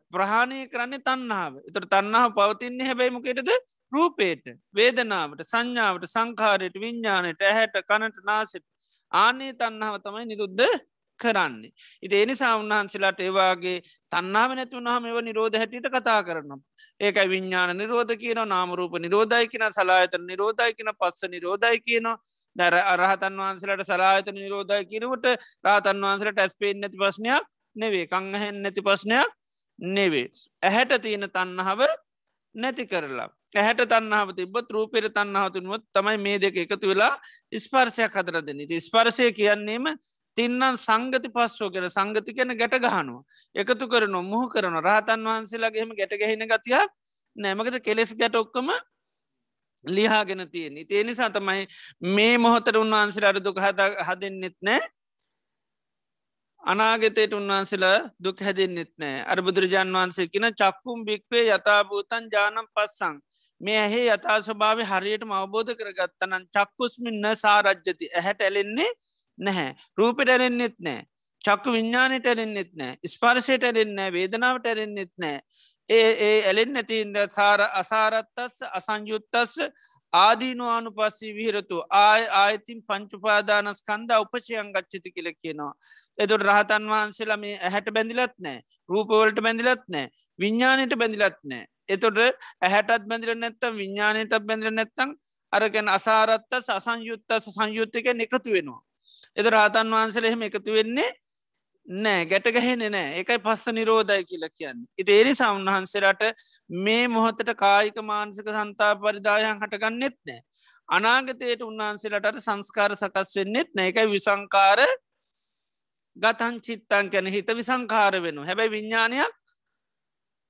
ප්‍රහාණය කරන්නේ තන්නාව එතට තන්නාව පවතින්නේ හැබැයිමකෙටද රූපේට වේදනාවට සංඥාවට සංකාරයට විඤ්ඥානයට ඇහැට කනට නාසට ආනේ තන්නාව තමයි නිරුද්ධ කරන්නේ. ඉති එනිසා උන්වහන්සේලාට ඒවාගේ තන්නාව නැතුවනහම එව නිරෝධ හැටියට කතා කරනම්. ඒක විඤ්ඥාන නිරෝධ කියන නාමරූප නිරෝධයි කියන සලායතන නිරෝධයි කියන පත්ස නිරෝධයි කියන දැර අරහතන් වහන්සලට සලායතන නිරෝධයි කියනවට රාතන් වහන්සලට ඇස්පේෙන් නැති ප්‍රශ්නයක් නෙවේ කංහහෙන් නැති ප්‍රශ්නයක් නෙවේ. ඇහැට තියෙන තන්නහව නැති කරලා. ඇහැට තන්නාව තිබත් රූපෙර තන්නාවතුනුවත් තමයි මේ දෙක එකතු වෙලා ස්පර්ශයක් හදර දෙන ස්පර්ශය කියන්නේම තින්නන් සංගති පස්සෝ කර සංගති කැන ගැට ගහනවා. එකතු කරන මුහ කරන රහතන් වහන්සේලාගේම ගැට ගැහෙන ගතියක් නෑමකද කෙලෙස් ගැට ඔක්කම ලිහාගෙන තියෙන ඒ නිසා තමයි මේ මොහොතර උන්වහන්සේ අර දුක හත හදන්නෙත් නෑ. අනාගතයට උන්වහන්සේලා දුක් හැදෙන්න්නෙත් නෑ. අර බුදුරජාන් වහන්සේ කියෙන චක්කුම් භික්වේ යථභූතන් ජානම් පස්සං. මේ ඇහේ යථා ස්වභාව හරියට අවබෝධ කරගත්තනන් චක්කුස්මින්න සාරජ්‍යති. ඇහැට ඇලෙන්නේ නැහැ. රූපෙට ඇරෙන්න්නෙත් නෑ චක්ක විඤ්ඥානයට ඇරෙන්න්නෙත් නෑ ස්පර්ශයට ඇරෙන්න්නෑ වේදනාවට ඇරෙන්න්නෙත් නෑ ඒ ඒ ඇලෙන් නැතින්ද සාර අසාරත්තස් අසංයුත්තස් ආදීනුවානු පස්සී විහිරතු ආය ආයතින් පංචුපාදානස් කන්ද උපචයන් ගච්චති කියල කියනවා. එතුට රහතන් වහන්සේලා මේ ඇහැට බැඳිලත් නෑ රූපවලට බැඳිලත් නෑ විඤ්ඥානයට බැඳිලත් නෑ. එතොට ඇහැටත් බැඳිල නැත්ත විඤ්ඥානයට බැඳිල නැත්තං අරගෙන අසාරත්ත සසංයුත්ත සංයුත්තක එකතු වෙනවා. එද රාතන් වහන්සල එහෙම එකතු වෙන්නේ නෑ ගැටගහෙන නෑ එකයි පස්ස නිරෝධය කියල කියන්න. ඉති ඒනි සෞන්හන්සේරට මේ මොහොතට කායික මානසික සන්තා පරිදායන් හටගන්නෙත් නෑ. අනාගතයට උන්වහන්සේලට සංස්කාර සකස් වෙන්නෙත් නෑ එකයි විසංකාර ගතන් චිත්තන් කැන හිත විසංකාර වෙන හැබැයි විඤ්ඥානයක්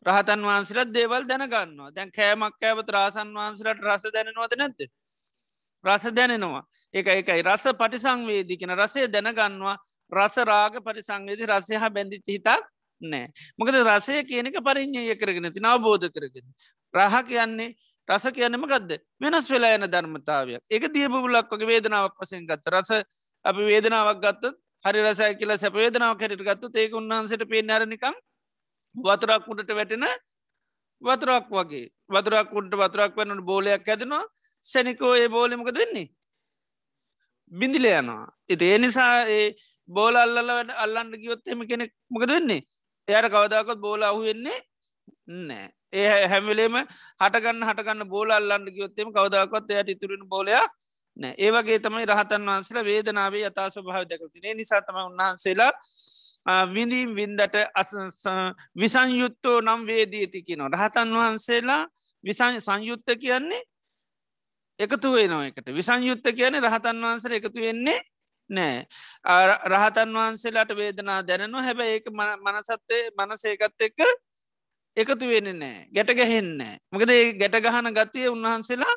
රහතන් වහන්සලත් දේවල් දැනගන්නවා. දැන් කෑමක් ඇවත රාසන් වහන්සලට රස දැනනවද නැද්ද? රස දැනෙනවා. එක එකයි රස පටිසංවේදිකෙන රසය දැනගන්නවා. රස රාග පරිසංවේදි රසය හා බැඳිච්ච හිතක් නෑ මොකද රසය කියනක පරිින්්ඥය කරගෙන ති අවබෝධ කරගෙන. රහ කියන්නේ රස කියන්නම ගදද වෙනස් වෙලා යන ධර්මතාවයක්. එක දියබුලක් වගේ වේදනාවක් පසෙන් ගත්ත රස අපි වේදනාවක් ගත්තත් හරි රසය කියලා සැපවේදනාව කැට ගත්තු ඒක උන්හන්සට පේ නරනිකම් වතුරක් උඩට වැටෙන වතුරක් වගේ. වතුරක් උන්ට වතුරක් වන්නට බෝලයක් ඇදෙනවා. සැනිකෝ ඒ බෝලිමකද වෙන්නේ? බිඳිල යනවා. එති ඒ නිසා ඒ බෝල අල්ලල වැඩ අල්ලන්න ගියොත් එම කෙනෙක් මොකද වෙන්නේ? එයට කවදාකොත් බෝල අහු වෙන්නේ නෑ ඒ හැමිලේම හටගන්න හටගන්න බෝල අල්ලන්න ගියොත්තෙම කවදාකොත් එයට ඉතුරෙන බෝලයක් නෑ ඒවගේ තමයි රහතන් වහන්සේලා වේදනාවේ යතා ස්වභාව දැකතිනේ නිසාතම උන්වහන්සේලා විඳීම් වින්දට විසංයුත්තෝ නම් වේදීති කියනවා. රහතන් වහන්සේලා විසං සංයුත්ත කියන්නේ එකතු වෙනවා එකට. විසංයුත්ත කියන රහතන් වහන්සර එකතු වෙන්නේ නෑ රහතන් වහන්සේලාට වේදනා දැනනවා. හැබැ ඒක මනසත්තේ මනසේකත් එක්ක එකතු වෙන නෑ ගැට ගැහෙන්න මකද ඒ ගැට ගහන ගතිය උන්වහන්සේලා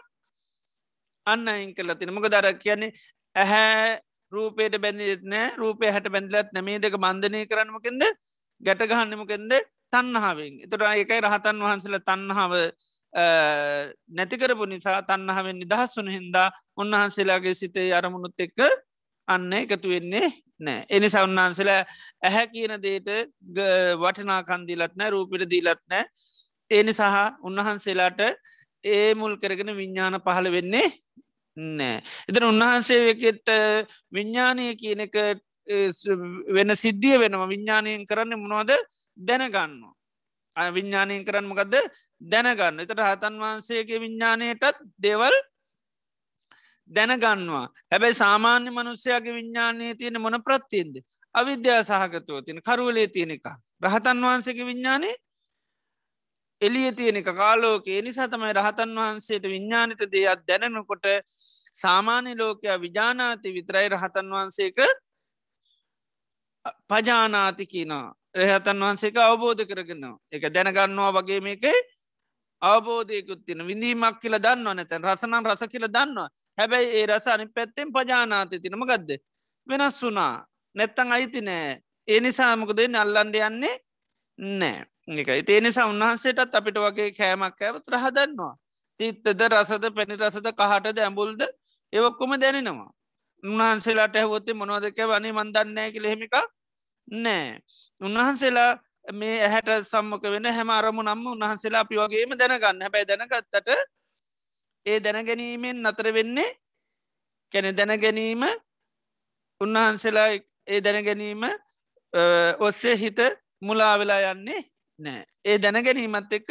අන්න අයින් කල තින මක දර කියන්නේ ඇහැ රූපයට බැඳිත් නෑ. රූපය හැට බැඳලත් නැමේ දෙක බන්ධනය කරන්නමකෙන්ද ගැට ගහන්නමකෙන්ද තන්නහාාවෙන් එතුට ඒකයි රහතන් වහන්සල තන්නහාාව නැතිකරපු නිසා තන්නහාවෙන් නිදහස් වන හින්දා උන්වහන්සේලාගේ සිතේ අරමුණුත් එක්ක අන්න එකතු වෙන්නේ නෑ. එනිසා උන්වහන්සේල ඇහැ කියන දේට වටනා කන්දිලත්නෑ රූපිට දීලත්නෑ ඒනි සහ උන්වහන්සේලාට ඒ මුල් කරගෙන විඤ්ඥාන පහළ වෙන්නේ නෑ. එතන උන්වහන්සේකට විඤ්ඥානය කියන එක වෙන සිද්ධිය වෙනවා. විඤ්ඥානයෙන් කරන්න මොනවද? දැනගන්නවා. විඤ්ඥානයෙන් කරන්න මොකක්ද දැනගන්න. එතට හතන් වහන්සේගේ විඤ්ඥානයටත් දෙවල් දැනගන්නවා. හැබැයි සාමාන්‍ය මනුස්්‍යයාගේ විඤ්ඥානය තියෙන මොන ප්‍රත්තියෙන්ද අවිද්‍යා සහගතව තින කරුවලේ තියෙන එක රහතන් වහන්සේගේ විඤ්ඥානය එලිය තියෙන එක. කාලෝක නිසා තමයි රහතන් වහන්සේට විඤ්ඥානට දෙයක් දැනනකොට සාමාන්‍ය ලෝකයා විජානාති විතරයි රහතන් වහන්සේක පජානාති කියනවා. රහතන් වහන්සේක අවබෝධ කරගෙනවා. එක දැනගන්නවා වගේ මේකයි අවබෝධයකුත් තින විඳීමක් කියල දන්න නැතැන් රසනන් රස කියල දන්නවා. හැබැයි ඒ රස අනි පැත්තෙන් පජානාති තිනම ගදද වෙනස් වුනා නැත්තං අයිති නෑ. ඒ නිසාමකද නල්ලන්ඩ යන්නේ නෑ. එකයි තේනිසා උන්වහන්සේටත් අපිට වගේ කෑමක් ඇවත් රහදන්නවා තිත්තද රසද පැණි රසද කහට දැම්බුල්ද ඒවක්කොම දැනෙනවා. උන්වහන්සේලාට ඇහවොත්තේ මොනවදක වනේ මන්දන්නෑ කියල හෙමික නෑ උන්වහන්සේලා මේ ඇහැට සම්මක වෙන හැම අරමු නම්ම උන්වහන්සේලා අපි වගේම දැනගන්න. හැබැයි දැනගත්තට ඒ දැනගැනීමෙන් නතර වෙන්නේ කැනෙ දැනගැනීම උන්වහන්සේලා ඒ දැනගැනීම ඔස්සේ හිත මුලා වෙලා යන්නේ නෑ. ඒ දැනගැනීමත් එක්ක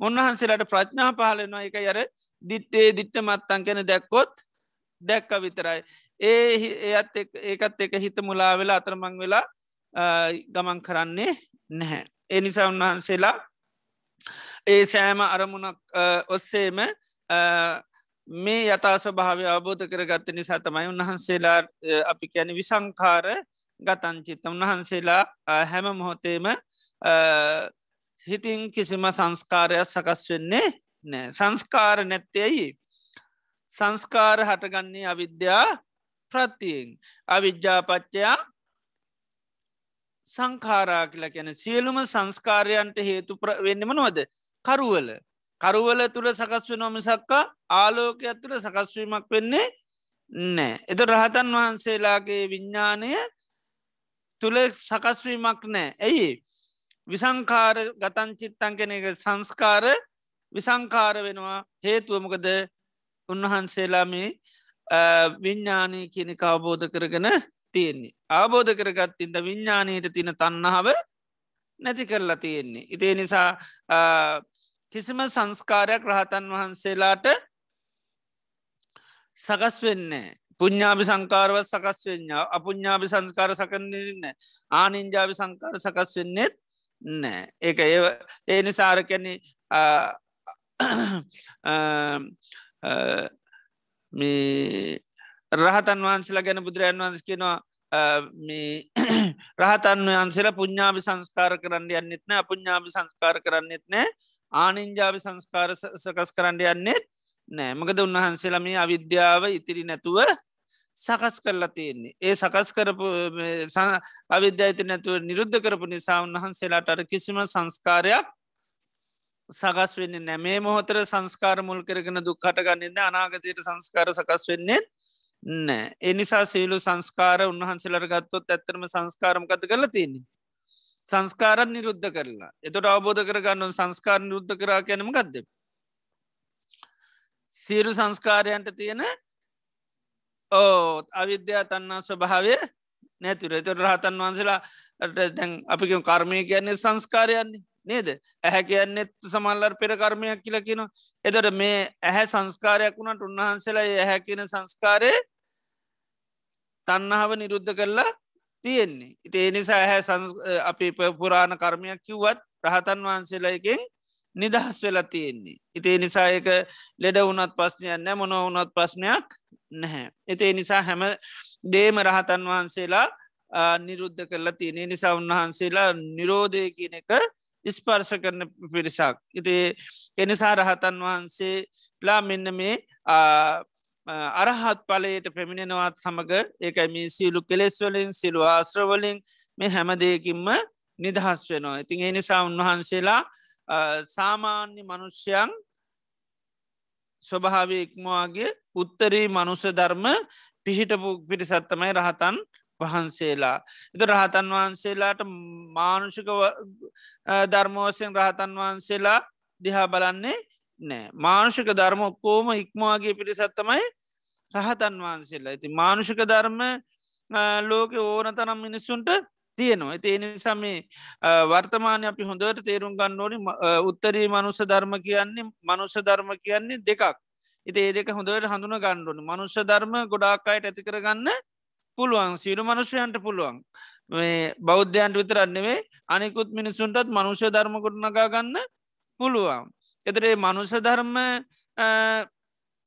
උන්වහන්සේලාට ප්‍රඥා පහලෙනවා එක යර දිට්ටේ දිට්ට මත්තන් කෙන දැක්කොත් දැක්ක විතරයි. ඒ ඒත් ඒකත් එක හිත මුලා වෙලා අතරමං වෙලා ගමන් කරන්නේ නැහැ. ඒ නිසා උන්වහන්සේලා ඒ සෑම අරමුණක් ඔස්සේම මේ යතා ස්වභාවය අවබෝධ කරගත්ත නිසා තමයි උන්වහන්සේලා අපි කියන විසංකාර ගතංචිත උන්වහන්සේලා හැම මොහොතේම හිතින් කිසිම සංස්කාරයක් සකස් වෙන්නේ නෑ. සංස්කාර නැත්තේයි. සංස්කාර හටගන්නේ අවිද්‍යා ප්‍රත්තියෙන් අවිද්‍යාපච්චයා සංකාරා කියලා ගැන සියලුම සංස්කාරයන්ට හේතු වෙන්න මනවද? කරුවල. කරුවල තුළ සකස් වෙන මිසක්කා ආලෝකයක් තුළ සකස්වීමක් වෙන්නේ නෑ. එත රහතන් වහන්සේලාගේ විඤ්ඥානය තුළ සකස්වීමක් නෑ. ඇයි විසංකාර ගතංචිත්තන් කෙන එක සංස්කාර විසංකාර වෙනවා. හේතුවමකද උන්වහන්සේලාමේ විඤ්ඥානී කියනෙක අවබෝධ කරගෙන තියෙන්නේ. අවබෝධ කරගත්තින්ද විඤ්ඥානයට තින තන්නහාව නැති කරලා තියෙන්නේ. ඉතිේ නිසා කිසිම සංස්කාරයක් රහතන් වහන්සේලාට සකස් වෙන්නේ පුඤ්ඥාභි සංකාරවත් සකස් වෙන්න අපුඤ්ඥාභි සංස්කාර සකරන්න ආනින්ජාවි සංකාර සකස් වෙන්නෙත් නෑ. ඒක ඒ ඒ නිසාර කැනෙ මේ රහතන් වහන්සලා ගැන බුදුරජන් වන්ස කෙනවා රහතන් වහන්සේලා පුඤ්ඥාභි සංස්කාර කරන්න යන්නෙත්න අපපුඤ්ඥාභි සංස්කාර කරන්නෙත් නෑ ආනින්ජාවි සංස්කාර සකස් කරන්න යන්නෙත් නෑ. මකද උන්වහන්සේලා මේ අවිද්‍යාව ඉතිරි නැතුව සකස් කරලා තියෙන්නේ. ඒ සකස් කරපු අවිද්‍යායිති නැතුව නිරුද්ධ කරපු නිසා උන්වහන්සේලාට අර කිසිම සංස්කාරයක් සකස් වෙන්නේ නෑ මේ මොහොතර සංස්කාර මුල් කරගෙන දුක් කටගන්නන්න අනාගතයට සංස්කාර සකස් වෙන්නේ නෑ එනිසා සීලු සංස්කාර උන්වහන්සේලර ගත්තොත් ඇත්තරම සංස්කාරමකත කරල තියන්නේ? සංස්කාරත් නිරුද්ධ කරලා. එතොට අවබෝධ කරගන්න සංස්කාර නිරුද්ධ කරා කියනම ගත්ද සියලු සංස්කාරයන්ට තියෙන ඕ අවිද්‍යා තන්නා ස්වභාවය නැතුර එතුර රහතන් වහන්සලා දැන් අපික කර්මය කියන්නේ සංස්කාරයන්නේ නේද? ඇහැ කියන්නෙත් සමල්ලර් පෙර කර්මයක් කියලකින එතට මේ ඇහැ සංස්කාරයක් වුණට උන්වහන්සේලා ඇහැ කියන සංස්කාරය තන්නහාව නිරුද්ධ කරලා තියෙන්නේ. ඉති එනිසා ඇහැ අපි පුරාණ කර්මයක් කිව්වත් රහතන් වහන්සේලායකින් නිදහස් වෙලා තියෙන්නේ. ඉතිේ නිසායක ලෙඩ වනත් ප්‍රශ්නයක් නෑ මොන වනත් ප්‍රශ්නයක් නැහැ. එතිේ නිසා හැම දේම රහතන් වහන්සේලා නිරුද්ධ කරලා තියෙන නිසා උන්වහන්සේලා නිරෝධය කියන එක ස්පර්ශ කරන පිරිසක්. ඉතිේ එනිසා රහතන් වහන්සේලා මෙන්න මේ අරහත් පලයට පැමිණෙනවත් සමඟ ඒකයි මේ සියලු කෙලෙස්වලින් සිලු ආශ්‍රවලින් මේ හැමදයකින්ම නිදහස් වෙනවා. ඉතින් එනිසා උන්වහන්සේලා සාමාන්‍ය මනුෂ්‍යයන් ස්වභාව ඉක්මවාගේ උත්තරී මනුෂ ධර්ම පිහිටපු පිරිසත්තමයි රහතන් වහන්සේලා. එත රහතන් වහන්සේලාට මානුෂික ධර්මෝසයෙන් රහතන් වහන්සේලා දිහා බලන්නේ නෑ මානුෂික ධර්ම ඔක්කෝම ඉක්මවාගේ පිරිසත්තමයි රහතන් වහන්සේලා ඇති මානුෂික ධර්ම ලෝක ඕන තරම් මිනිස්සුන්ට තියෙනවා. ඒ නිසාම වර්තමානය අපි හොඳට තේරුම් ගන්න ඕනි උත්තරී මනුස ධර්ම කියන්නේ මනුෂ ධර්ම කියන්නේ දෙකක්. ඉති ඒ දෙක හොඳට හඳුන ගණ්ඩුවන මනුෂ්‍ය ධර්ම ගොඩාක්කායට ඇති කරගන්න පුළුවන්. සිරු මනුෂ්‍යයන්ට පුළුවන්. මේ බෞද්ධයන්ට විතරන්නෙවේ අනිකුත් මිනිසුන්ටත් මනුෂ්‍ය ධර්ම ගොඩනගා ගන්න පුළුවන්. එතරේ මනුස ධර්ම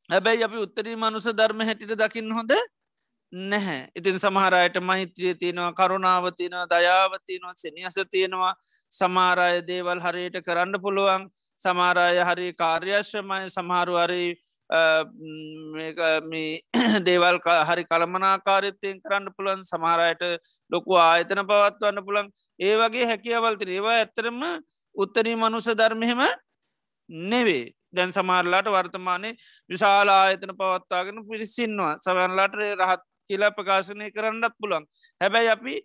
හැබැයි අපි උත්තරී මනුස ධර්ම හැටිට දකින්න හොඳ නැහැ. ඉතින් සමහරයට මහිත්‍රිය තියෙනවා කරුණාවතියනවා දයාවතියනවා සෙනියස තියෙනවා සමාරය දේවල් හරියට කරන්න පුළුවන්. සමාරය හරි කාර්යශ්‍රමය. සමහරු හරි දේවල් හරි කළමනාකාරත්තයෙන් කරන්න පුළන් සමහරයට ලොකු ආයතන පවත්වන්න පුළන් ඒ වගේ හැකියවල්තිර ඒවා ඇත්තරම උත්තරී මනුස ධර්මහෙම නෙවේ දැන් සමාරලාට වර්තමානය විශාල ආයතන පවත්වාගෙන පිරිසින්නවා. සවන්ලාට රහත් කියලා ප්‍රකාශනය කරන්නත් පුළන් හැබැයි අපි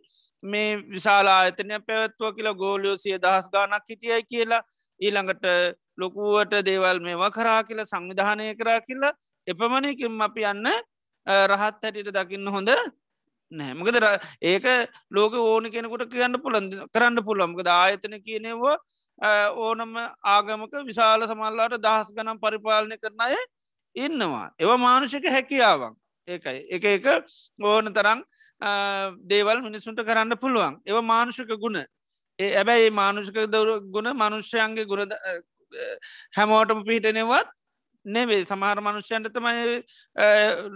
මේ විශාලා ආයතනය පැවැත්ව කියලා ගෝලියෝ සිය දහස් ගානක් හිටියයි කියලා ඊළඟට ලොකුවට දේවල් මේවා කරා කියලා සංවිධානය කරා කියලා එපමණකින් අපි යන්න රහත් හැටියට දකින්න හොඳ නෑමකද ඒක ලෝක ඕන කෙනෙකුට කියන්න පුළන් කරන්න පුළම්කද ආයතන කියනෙවා ඕනම ආගමක විශාල සමල්ලාට දහස් ගනම් පරිපාලනය කරන අය ඉන්නවා. ඒව මානුෂික හැකියාවන් ඒකයි. එක එක ඕන තරං දේවල් මිනිසුන්ට කරන්න පුළුවන්. ඒව මානුෂික ගුණ. ඒ ඇබැයි මානුෂික දවර ගුණ මනුෂ්‍යයන්ගේ ගුණ හැමෝටම පිහිටනෙවත් නෙවේ සමහර මනුෂ්‍යයන්ට තමයි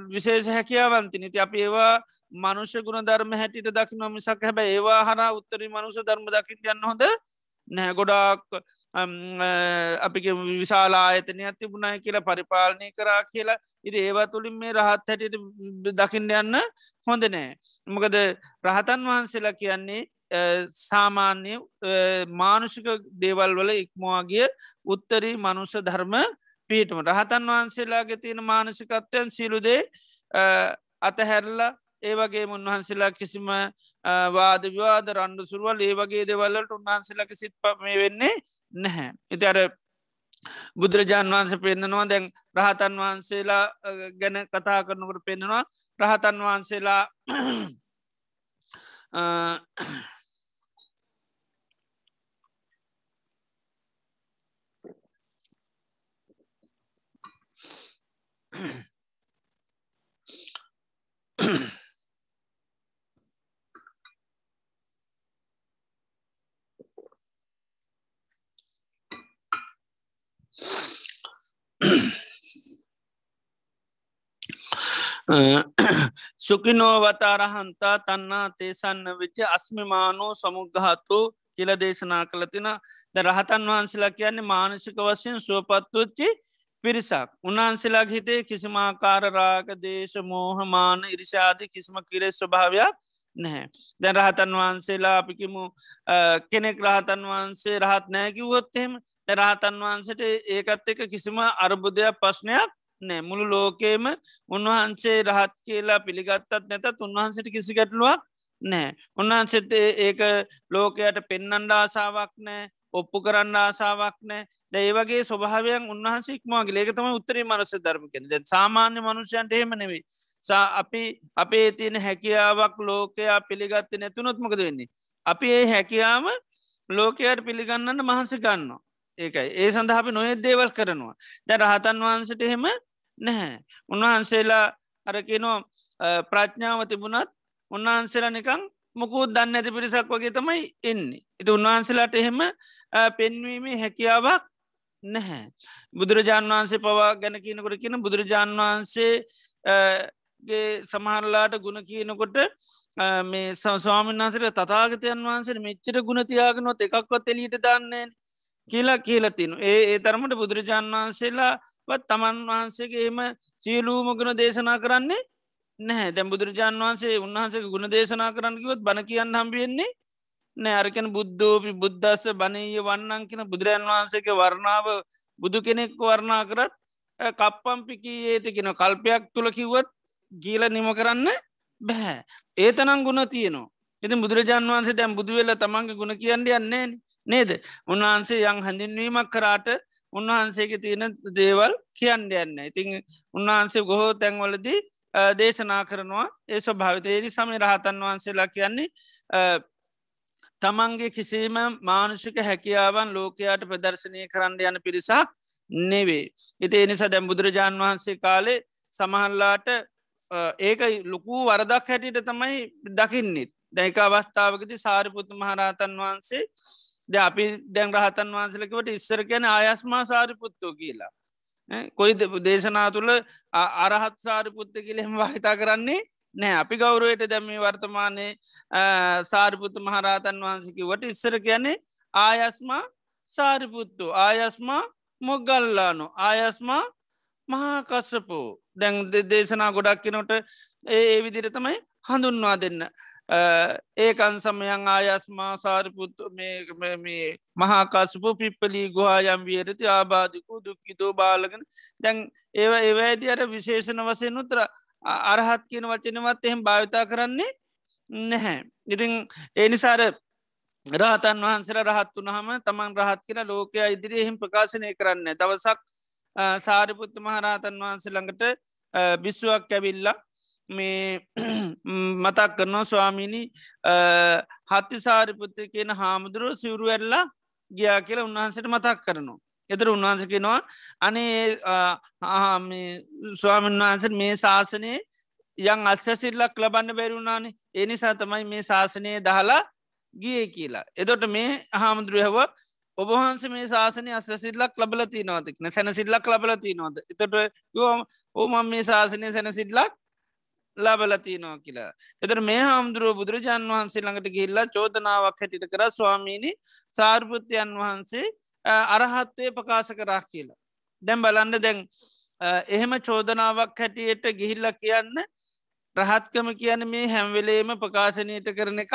විශේෂ හැකියාවන්ති නිති අප ඒවා මනුෂ්‍ය ගුණ ධර්ම හැටිට දකි නොමිසක් හැබැ ඒවා හර උත්තරී මනුෂ ධර්ම දකිට යන්න හොඳ නෑ ගොඩාක් අපි විශාලා අයතනය තිබුණයි කියලා පරිපාලනය කරා කියලා. ඉති ඒවා තුළින් මේ රහත් හැටියට දකිින්ට යන්න හොඳ නෑ. මොකද රහතන් වහන්සේලා කියන්නේ සාමාන්‍ය මානුෂික දේවල් වල ඉක්මවාගේ උත්තරී මනුෂ ධර්ම පීටම රහතන් වහන්සේලාගේ තියෙන මානසිකත්වයන් සිලුදේ අතහැරලා ඒවගේ උන්වහන්සේලා කිසිම වාද විවාද රණ්ඩු සුරුවල් ඒ වගේ දෙවල්ලට උන්වහන්සේලක සිත් ප මේ වෙන්නේ නැහැ. ඉති අර බුදුරජාණන් වහන්ස පෙන්න්නනවා දැන් රහතන් වහන්සේලා ගැන කතා කරනකට පෙන්නවා රහතන් වහන්සේලා සුකිනෝවතාරහන්තා තන්නා තේසන්න විච්ච අස්මිමානෝ සමුගහතු කියල දේශනා කළ තින ද රහතන් වහන්සලා කියන්නේ මානසික වශයෙන් සුවපත්වච්චි පිරිසක් උන්වහන්සේලා හිතේ කිසිමාකාරරාග දේශ මෝහමාන ඉරිෂාදී කිසිම කිරෙස් ස්වභාවයක් නැහැ. දැන් රහතන් වහන්සේලා අපිකිමු කෙනෙක් රහතන් වහන්සේ රහත් නෑකිවොත්තෙම රහතන් වහන්සට ඒකත් එක කිසිම අර්බුදයක් ප්‍රශ්නයක් නෑ. මුළු ලෝකේම උන්වහන්සේ රහත් කියලා පිළිගත්තත් නැතත් උන්වහන්සට කිසි ගැටලුවක් නෑ. උන්වහන්සෙත් ඒක ලෝකයට පෙන්නන්ඩ ආසාාවක් නෑ ඔප්පු කරන්න ආසාාවක් නෑ. ඒවගේ ස්වභාවයන් උන්වහන්සික්මගේ ඒකතම උත්තරී මනස ධර්මකෙන ද සාමාන්‍ය මනුෂ්‍යයන්ට හෙමනෙවී සා අපි අපේ තියෙන හැකියාවක් ලෝකයා පිළිගත්ත නැතුනොත්මකද වෙන්නේ? අපි ඒ හැකියාම ලෝකයට පිළිගන්නන්න මහන්සි ගන්නවා. ඒකයි. ඒ සඳහ අපි නොයෙත් දේවල් කරනවා. දැ රහතන් වහන්සට එහෙම නැහැ. උන්වහන්සේලා අරකිනෝ ප්‍රඥාව තිබුණත් උන්වහන්සේලා නිකං මොකුත් දන්න ඇති පිරිසක් වගේ තමයි එන්නේ. එති උන්වහන්සේලාට එහෙම පෙන්වීමේ හැකියාවක් නැහැ. බුදුරජාණන් වහන්සේ පවා ගැන කියනකොට කියන බුදුරජාණන් වහන්සේගේ සමහරලාට ගුණ කියනකොට මේ ස්වාමීන් වහන්සර තතාගතයන් වහන්සේ මෙච්චර ගුණතියාගෙනොත් එකක්වත් එලියට දන්නේ කියලා කියලතිනු ඒ ඒ තරමට බුදුරජාණන් වහන්සේලා වත් තමන් වහන්සේගේ එම සියලූමගුණ දේශනා කරන්නේ නැහැ. දැම් බුදුරජාන් වහන්සේ උන්වහන්සේ ගුණ දේශනා කරන්නකිවත් බණ කියන්න හම්බියෙන්නේ නෑ අරකන බුද්ධෝපි බුද්ධස්ස බනීය වන්නන් කියෙන බුදුරජන් වහන්සේගේ වර්ණාව බුදු කෙනෙක් වර්ණා කරත් කප්පම්පිකී ඒතිකෙන කල්පයක් තුළ කිව්වත් ගීල නිම කරන්න බැහැ ඒතනං ගුණ තියනවා. ඉති බුදුරජාන් වහන්සේ දැම් බුදුවෙල තමන්ගේ ගුණ කියන්න යන්නේ නේද? උන්වහන්සේ යං හඳින්වීමක් කරාට උන්වහන්සේගේ තියෙන දේවල් කියන්න යන්න. ඉතිං උන්වහන්සේ ගොහෝ තැන්වලදී දේශනා කරනවා ඒ ස්වභාවිත ඒරි සමි රහතන් වහන්සේලා කියන්නේ තමන්ගේ කිසිීම මානුෂික හැකියාවන් ලෝකයාට ප්‍රදර්ශනය කරන්න යන පිරිසක් නෙවේ. ඉති එනිසා දැම් බුදුරජාණන් වහන්සේ කාලේ සමහල්ලාට ඒක ලොකු වරදක් හැටියට තමයි දකින්නෙත් දැක අවස්ථාවකති සාරිපුතු මහරහතන් වහන්සේ ද අපි දැන් රහතන් වහන්සලකට ඉස්සර කියන අයස්මා සාරිපුත්තෝ කියලා. කොයි දේශනා තුළ අරහත් සාරිපුත්ත කියලෙම වහිතා කරන්නේ නෑ අපි ගෞරුවයට දැමි වර්තමානය සාරිපුත්තු මහරහතන් වහන්සකිවට ඉස්සර කියන්නේ ආයස්මා සාරිපුත්තු. ආයස්මා මොග්ගල්ලානු. ආයස්මා මහාකස්සපෝ. දැන් දේශනා ගොඩක් නොට ඒ විදිර තමයි හඳුන්වා දෙන්න. ඒකන් සමයන් ආයස්මා සාරිපුත්තු මේ මහාකාසපු පිප්පලී ගොහායම් වියරති ආබාධිකු දුක්කිතෝ බාලගෙන දැන් ඒව ඒවැඇති අර විශේෂණ වසයෙන් උත්‍ර අරහත් කියන වචනවත් එහෙම භාවිතා කරන්නේ නැහැ. ඉතින් ඒනිසාර රහතන් වහන්සර රහත් වනහම තමන් රහත් කියලා ලෝකය ඉදිරි එහෙම ප්‍රකාශනය කරන්න දවසක් සාරිපුත්ත මහරහතන් වහන්ස ළඟට බිස්සුවක් ඇවිල්ලා මේ මතක් කරනවා ස්වාමිණි හත්ති සාරිපුත්ත කියන හාමුදුරුව සිවරු ඇල්ලා ගියා කියලා උන්වහන්සට මතක් කරනවා. එතර උන්වහන්ස කෙනවා අනේ ස්වාමන් වහන්ස මේ ශාසනය යං අත්සසිල්ලක් ලබන්න බැරුණානේ එනිසා තමයි මේ ශාසනය දහලා ගිය කියලා. එතොට මේ හාමුදුරුවහව ඔබහන්ස මේ ශාසනය අස්සිල්ලක් ලබලති නොතික්න සැනසිල්ලක් ලබලති නොද එතට ඕමම් මේ ශාසනය සැනසිල්ලක් ලබලති නෝ කියලා. එතර මේ හාමුදුරුව බුදුරජාන් වහන්සේ ළඟට ගිල්ලා චෝදනාවක් හැටිට කර ස්වාමීණි සාර්පෘත්‍යයන් වහන්සේ අරහත්වය ප්‍රකාශ කරා කියලා. දැම් බලන්න දැන් එහෙම චෝදනාවක් හැටියට ගිහිල්ල කියන්න රහත්කම කියන මේ හැම්වෙලේම ප්‍රකාශනයට කරන එකක්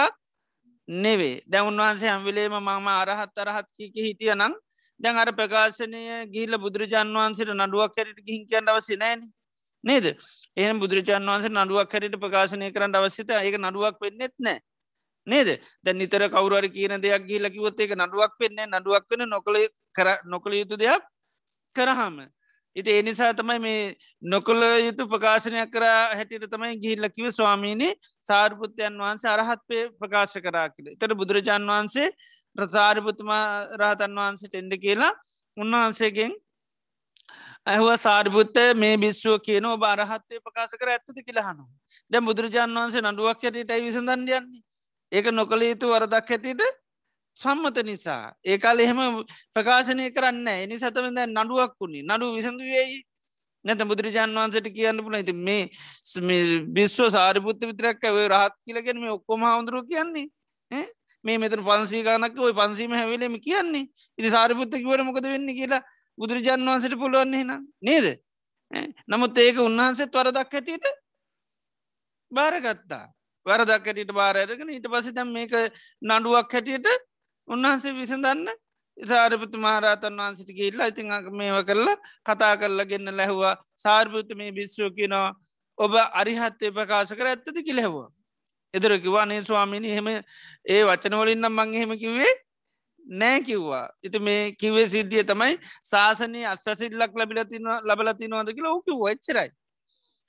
නෙවේ දැ උන්වහන්සේ හැම්විලේම මම අරහත් අරහත් කික හිටිය නම් දැන් අර ප්‍රකාශනය ගිහිල බුදුරජාන් වහන්සේට නඩුවක් කැරට ගිහින් කියන්න අවසිනෑන නේද? ඒ බුදුරජාන් වන්සේ නඩුවක් කැරට ප්‍රකාශනය කරන්න අවශ්‍යත ඒක නඩුවක් වෙන්නෙත් නෑ නේද? දැ නිතර කවුරර කියන දෙයක් ගී ලකිවොත් ඒක නඩුවක් වෙන්නේ නඩුවක් වෙන නොකළ කර නොකළ යුතු දෙයක් කරහම ඉති එනිසා තමයි මේ නොකොල යුතු ප්‍රකාශනයක් කර හැටියට තමයි ගිහිල්ලකිව ස්වාමීණි සාර්පෘත්‍යයන් වහන්සේ අරහත්පය ප්‍රකාශ කරා කියල. තර බුදුරජාන් වහන්සේ ප්‍රසාරිපුතුමා රහතන් වහන්සේ ටෙන්ඩ කියලා උන්වහන්සේගෙන් ඇහුව සාර්භුත්ත මේ බිස්සුව කියන ඔබ අරහත්තය ප්‍රකාශ කර ඇත්තති කියලහනු දැ බුදුරජාන් වහන්සේ නඩුවක් හැටටයි විසඳන්යන්නේ ඒක නොකළ යුතු වරදක් හැටියට සම්මත නිසා. ඒකාල එහෙම ප්‍රකාශනය කරන්න එනි සතම දැ නඩුවක් වුණේ නඩු විසඳුවයි නැත බුදුරජාන් වන්සට කියන්න පුළ ඇති මේ බිස්ව සාරිපුත්ත විතරක් ඔය රහත් කියලගෙන මේ ඔක්කොම හාමුදුරුව කියන්නේ. මේ මෙතන පන්සීගනක් ඔය පන්සීම හැවෙලෙම කියන්නේ. ඉති සාරිපුත්ත කිවට මොකද වෙන්න කියලා බුදුරජාන් වන්සට පුළුවන්නේ නම් නේද? නමුත් ඒක උන්වහන්සේත් වරදක් හැටියට බාරගත්තා. වරදක් හැටියට බාරයරගෙන ඊට පසි තම් මේක නඩුවක් හැටියට උන්වහන්සේ විසඳන්න සාරපතු මහරතන් වහන්සිට කියල්ලා ඉතින් මේව කරලා කතා කරලා ගෙන්න්න ලැහවා. සාර්පෘත මේ බිශ්ෂෝ කියනවා ඔබ අරිහත්තය ප්‍රකාශ කර ඇත්තති කිලෙහවා එදරකිවා නේ ස්වාමිනි හෙම ඒ වචනවලින්නම් මං හෙම කිවේ නෑ කිව්වා. ඉති මේ කිවේ සිද්ධිය තමයි ශාසනය අස්සසිල්ලක් ලබිලතින ලබලතිනවාද කියලා ඕක වච්චරයි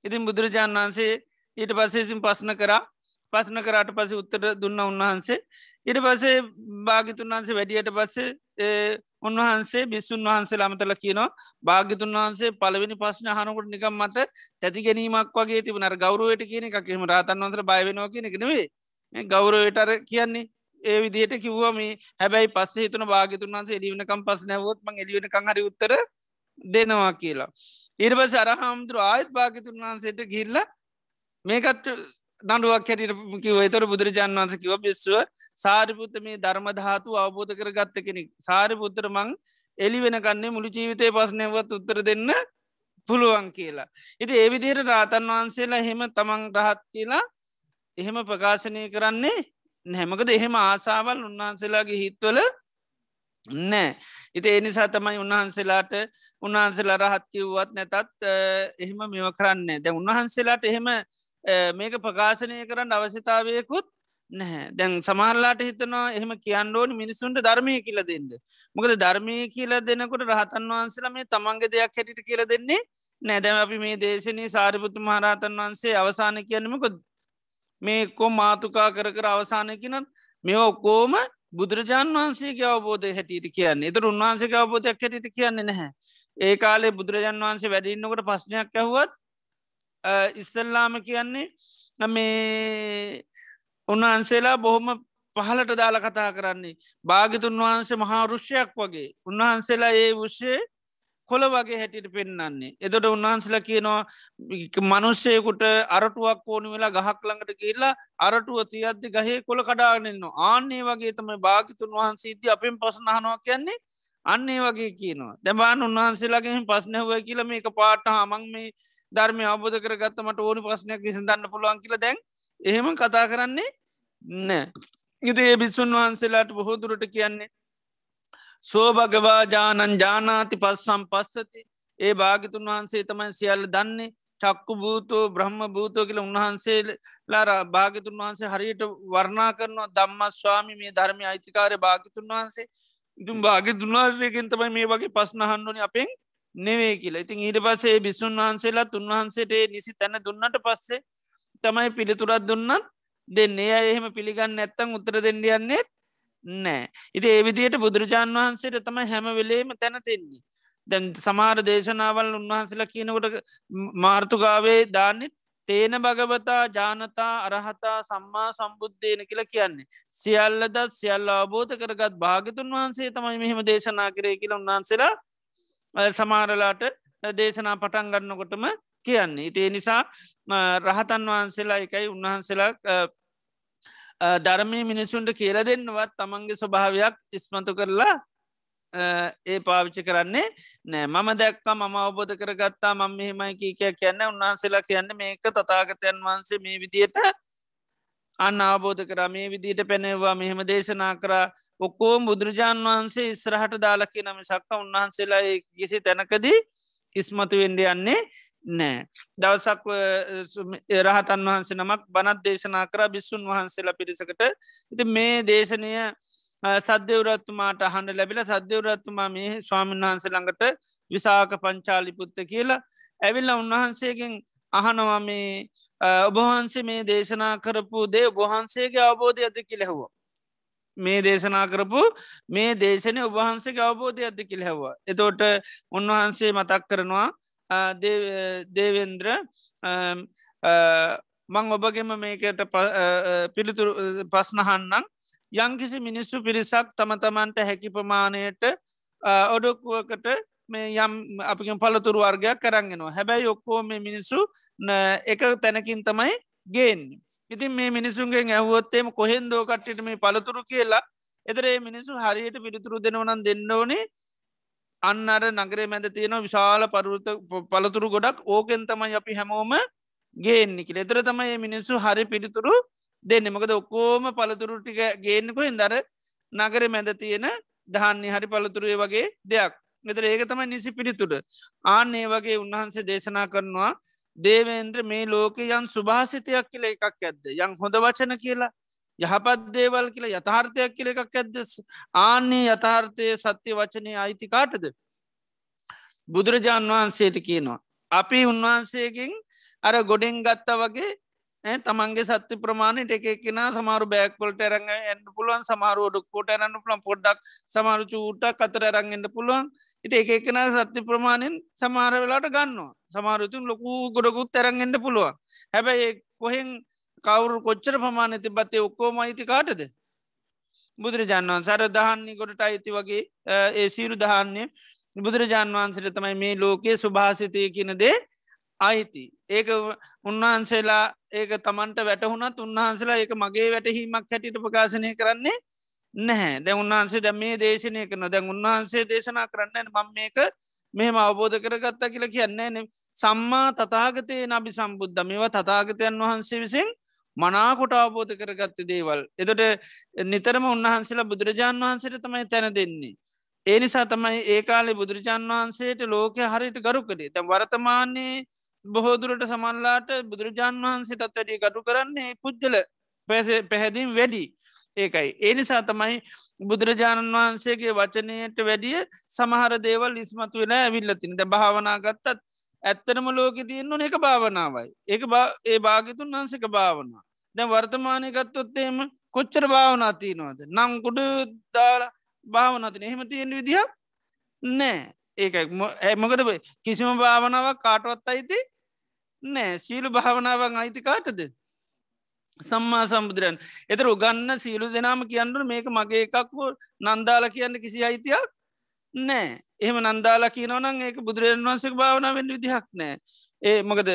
ඉතින් බුදුරජාණන් වහන්සේ ඊට පස්සේසින් පස්න කරා. පස්න කරාට පස උත්තර දුන්න උන්වහන්සේ. ඉට පසේ භාගිතුන් වහන්සේ වැඩියට පස්සේ උන්වහන්සේ බිස්සුන් වහන්සේ ළමතල කියනවා භාගිතුන් වහන්සේ පලවෙනි පස්න හනකොට නිකම් මත තැති ගැනීමක් වගේ තිබුණර ගෞරුවට කියන එකකෙම රාතන් වන්තර බයවෙනවා කියන නෙවේ ගෞරවටර කියන්නේ ඒ විදියට කිව්වම හැබැයි පස්සේ හිතුන භාගතුන් වන්සේ එලිවනකම් පස් නැවොත් මං එලිවෙනකං හරි උත්තර දෙනවා කියලා. ඉර්බ සරහාමුදුර ආයත් භාගතුන් වහන්සේට ගිල්ල මේකත් නඩුවක් හැටිට කිව එතර බුදුරජාන් වන්ස කිව බිස්ව සාරිපුත්ත මේ ධර්මධාතු අවබෝධ කර ගත්ත කෙනෙක් සාරිපුත්තර මං එලි වෙනකන්නේ මුළු ජීවිතය පස්නයවත් උත්තර දෙන්න පුළුවන් කියලා. ඉති ඒවිදියට රාතන් වහන්සේලා හෙම තමන් රහත් කියලා එහෙම ප්‍රකාශනය කරන්නේ නැමකද එහෙම ආසාවල් උන්වහන්සේලාගේ හිත්වල නෑ ඉති එනිසා තමයි උන්වහන්සේලාට උන්වහන්සේලා රහත් කිව්වත් නැතත් එහෙම මෙව කරන්නේ දැ උන්වහන්සේලාට එහෙම මේක ප්‍රකාශනය කරන්න අවශ්‍යතාවයකුත් නැහැ. දැන් සමහරලාට හිතනවා එහෙම කියන්නඩෝනි මිනිසුන්ට ධර්මය කියල දෙන්න. මොකද ධර්මය කියල දෙනකොට රහතන් වහන්සේලා මේ තමන්ගේ දෙයක් හැටිට කියල දෙන්නේ නෑදැම අපි මේ දේශනී සාරිපුතු මහරහතන් වහන්සේ අවසාන කියන්නමකො මේ කො මාතුකා කර කර අවසානයකිනත් මේ ඔක්කෝම බුදුරජාන් වහන්සේගේ අවබෝධය හැටියට කියන්නේ. එතර උන්වහන්සේ අවබෝධයක් හැටිට කියන්නේ නැහැ. ඒ කාලේ බුදුරජාන් වහන්සේ වැඩින්නකොට පස්්නයක් ඇහුවත් ඉස්සල්ලාම කියන්නේ මේ උන්වහන්සේලා බොහොම පහලට දාලා කතා කරන්නේ. භාගිතුන් වහන්සේ මහා රුෂ්‍යයක් වගේ. උන්වහන්සේලා ඒ වුෂේ කොළ වගේ හැටිට පෙන්න්නන්නේ එතොට උන්වහන්සලා කියනවා මනුෂ්‍යයකුට අරටුවක් ඕනු වෙලා ගහක් ළඟට කියල්ලා අරටුව තියද්දි ගහේ කොළ කඩාගන්න ආන්නේ වගේ තමයි භාගිතුන් වහන්සේති අපෙන් පසනහනවා කියන්නේ. අන්නේ වගේ කියනවා. දැබාන් උන්වහන්සේලාගෙන් පස්නැහුව කියල මේක පාට හමං මේ ධර්මය අවබෝධ කරගත්තමට ඕනි ප්‍රශ්නයක් විසඳන්න පුළුවන් කියල දැන් එහෙම කතා කරන්නේ නෑ. ඉති ඒ බිස්සුන් වහන්සේලාට බොහෝදුරට කියන්නේ සෝභගවා ජානන් ජානාති පස්සම් පස්සති. ඒ භාගිතුන් වහන්සේ තමයි සියල්ල දන්නේ. චක්කු භූතෝ බ්‍රහ්ම භූතෝ කියල උන්වහන්සේලාර භාගිතුන් වහන්සේ හරියට වර්ණා කරනවා දම්ම ස්වාමි මේ ධර්මය අයිතිකාරය භාගිතුන් වහන්සේ. ඉතුම් භාගි දුන්වහන්සේකින් තමයි මේ වගේ පස්නහන්ඩුවන අපෙන් නෙවේ කියලා. ඉතින් ඊට පස්සේ බිස්සුන් වහන්සේලා තුන්වහන්සේට නිසි තැන දුන්නට පස්සේ තමයි පිළිතුරත් දුන්නත් දෙන්නේ. අය එහෙම පිළිගන්න ඇත්තං උත්තර දෙන්නයන්නේෙත් නෑ ඉති ඒවිදියට බුදුරජාණන් වහන්සේට තමයි හැම වෙලේම තැන දෙන්නේ දැන් සමාර දේශනාවල් උන්වහන්සේලා කියනකොට මාර්තුගාවේ දාන්නෙත් තේන භගවතා ජානතා අරහතා සම්මා සම්බුද්ධයන කියලා කියන්නේ. සියල්ලදත් සියල්ල අවබෝධ කරගත් භාගතුන් වහන්සේ තමයි මෙහෙම දේශනා කරය කියල උන්වහන්සේලා සමාරලාට දේශනා පටන් ගන්නකොටම කියන්නේ. ඉතිේ නිසා රහතන් වහන්සේලා එකයි උන්වහන්සේලා ධර්මය මිනිසුන්ට කියල දෙන්නවත් තමන්ගේ ස්වභාවයක් ඉස්මතු කරලා ඒ පාවිච්චි කරන්නේ නෑ. මම දැක්කා මම අවබෝධ කරගත්තා මම මෙහෙමයි කීකය කියන්න. උන්වහන්සේලා කියන්න මේක තතාගතයන් වහන්සේ මේ විදියට අන්න අවබෝධ කර මේ විදිට පැනෙවා මෙහෙම දේශනා කර. ඔක්කෝම් බුදුරජාණන් වහන්සේ ඉස්රහට දාලකි නම සක්ක උන්වහන්සේලා කිසි තැනකදී ඉස්මතු වෙන්ඩ යන්නේ නෑ දවසක් රහතන් වහන්සේ නමක් බනත් දේශනා කර බිස්සුන් වහන්සේලා පිරිසකට ඉති මේ දේශනය සද්‍යවරත්තුමාට අහන්ඩ ලැබිල සද්‍යවරත්තුමා මේ ස්වාමීන් වහන්ස ළඟට විසාක පංචාලිපුත්ත කියලා ඇවිල්ල උන්වහන්සේගෙන් අහනවා මේ ඔබහන්සේ මේ දේශනා කරපු දේ ඔබහන්සේගේ අවබෝධය ඇති කිලෙහව. මේ දේශනා කරපු මේ දේශනය ඔබහන්සේ අවබෝධය ඇති කිලෙහවා. එතෝට උන්වහන්සේ මතක් කරනවා දේවෙන්ද්‍ර මං ඔබගෙම මේකට පිළිතුරු පස්නහන්නම් යංකිසි මිනිස්සු පිරිසක් තම තමන්ට හැකි ප්‍රමාණයට ඔඩොක්ුවකට මේ යම් අපිෙන් පලතුරු වර්ගයක් කරන්ගෙනවා හැබැයි ඔක්කෝ මේ මිනිස්සු එක තැනකින් තමයි ගේන් ඉතින් මේ මිනිසුන්ගේ ඇහුවොත්තේම කොහෙන්දෝ කට්ට මේ පලතුරු කියලා එතරේ මිනිසු හරියට පිළිතුරු දෙනවනන් දෙන්න ඕනේ අන්න අර නගරේ මැද තියෙන විශාල පරුත පලතුරු ගොඩක් ඕකෙන් තමයි අපි හැමෝම ගේන්නේ කියල. එතර තමයි මිනිස්සු හරි පිළිතුරු දෙන්න. මොකද ඔක්කෝම පළතුරු ටික ගේන්නකො දර නගර මැද තියෙන දහන්නේ හරි පළතුරුය වගේ දෙයක්. මෙතර ඒක තමයි නිසි පිළිතුට ආන්නේ වගේ උන්වහන්සේ දේශනා කරනවා දේවේන්ද්‍ර මේ ලෝක යන් සුභාසිතයක් කියල එකක් ඇද්ද? යං හොඳ වචන කියලා? යහපත් දේවල් කියලා යථාර්ථයක් කියල එකක් ඇද්ද? ආන්නේ යථාර්ථය සත්‍යය වචනය අයිති කාටද? බුදුරජාණන් වහන්සේට කියනවා. අපි උන්වහන්සේගෙන් අර ගොඩෙන් ගත්තා වගේ තමන්ගේ සත්‍ය ප්‍රමාණයට එක එකෙන සමාරු බෑක්වලට ඇරඟ එන්න පුළුවන් සමාරුවඩක් කොට ඇරන්න පුළන් පොඩ්ඩක් සමාරු චූටක් අතර ඇරංගෙන්ට පුළුවන්. ඉති එක එකෙන සත්‍ය ප්‍රමාණයෙන් සමාර වෙලාට ගන්නවා. සමාරුතුන් ලොකු ගොඩකුත් ඇරංගෙන්ට පුළුවන්. හැබැයි කොහෙන් කවුරු කොච්චර ප්‍රමාණ තිබත්තේ ඔක්කෝම අයිති කාටද? බුදුරජාණන් සර දහන්නේ ගොඩට අයිති වගේ ඒ සීරු දහන්නේ බුදුරජාණන් වහන්සට තමයි මේ ලෝකයේ සුභාසිතය කියනදේ අයිති. ඒක උන්වහන්සේලා ඒක තමන්ට වැටහුණත් උන්වහන්සලා ඒක මගේ වැටහීමක් හැටිට ප්‍රකාශනය කරන්නේ නැහැ. දැ උන්වහන්සේ දැ මේ දේශනය කරන දැන් උන්වහන්සේ දේශනා කරන්න මං මේක මෙහම අවබෝධ කරගත්තා කියලා කියන්නේ සම්මා තතාගතය නබි සම්බුද්ධ මේවා තතාගතයන් වහන්සේ විසින් මනාකොට අවබෝධ කරගත්ත දේවල්. එතොට නිතරම උන්වහන්සේලා බුදුරජාණන් වහන්සේට තමයි තැන දෙන්නේ. ඒ නිසා තමයි ඒකාලේ බුදුරජාණන් වහන්සේට ලෝකය හරිට ගරුකඩේ තැම් වර්තමානයේ බොහෝදුරට සමල්ලාට බුදුරජාණන් වහන්සේටත් වැඩිය ගඩු කරන්නේ පුද්ගල පැහැදිම් වැඩි ඒකයි. ඒනිසා තමයි බුදුරජාණන් වහන්සේගේ වචනයට වැඩිය සමහර දේවල් ඉස්මතු වෙන ඇවිල්ලතින් ද භාවනා ගත්තත් ඇත්තරම ලෝක තියන්න එක භාවනාවයි. ඒක ඒ භාගතුන් වහන්සක භාවනා. දැ වර්තමානය ගත්තොත්තේම කොච්චර භාවනා තියනවාද. නම් කුඩු දාල භාවනතින එහෙම තියෙන විදිහ නෑ. ඒකයි. මොකද කිසිම භාවනාවක් කාටවත් අයිති නෑ. සීලු භාවනාවන් අයිති කාටද? සම්මා සම්බුදුරන්. එතර උගන්න සියලු දෙනාම කියන්නට මේක මගේ එකක් නන්දාල කියන්න කිසි අයිතියක් නෑ. එහෙම නන්දාලා කියනවනම් ඒක බුදුරජන් වන්සක භාවන වෙන්න විදිහක් නෑ. ඒ මොකද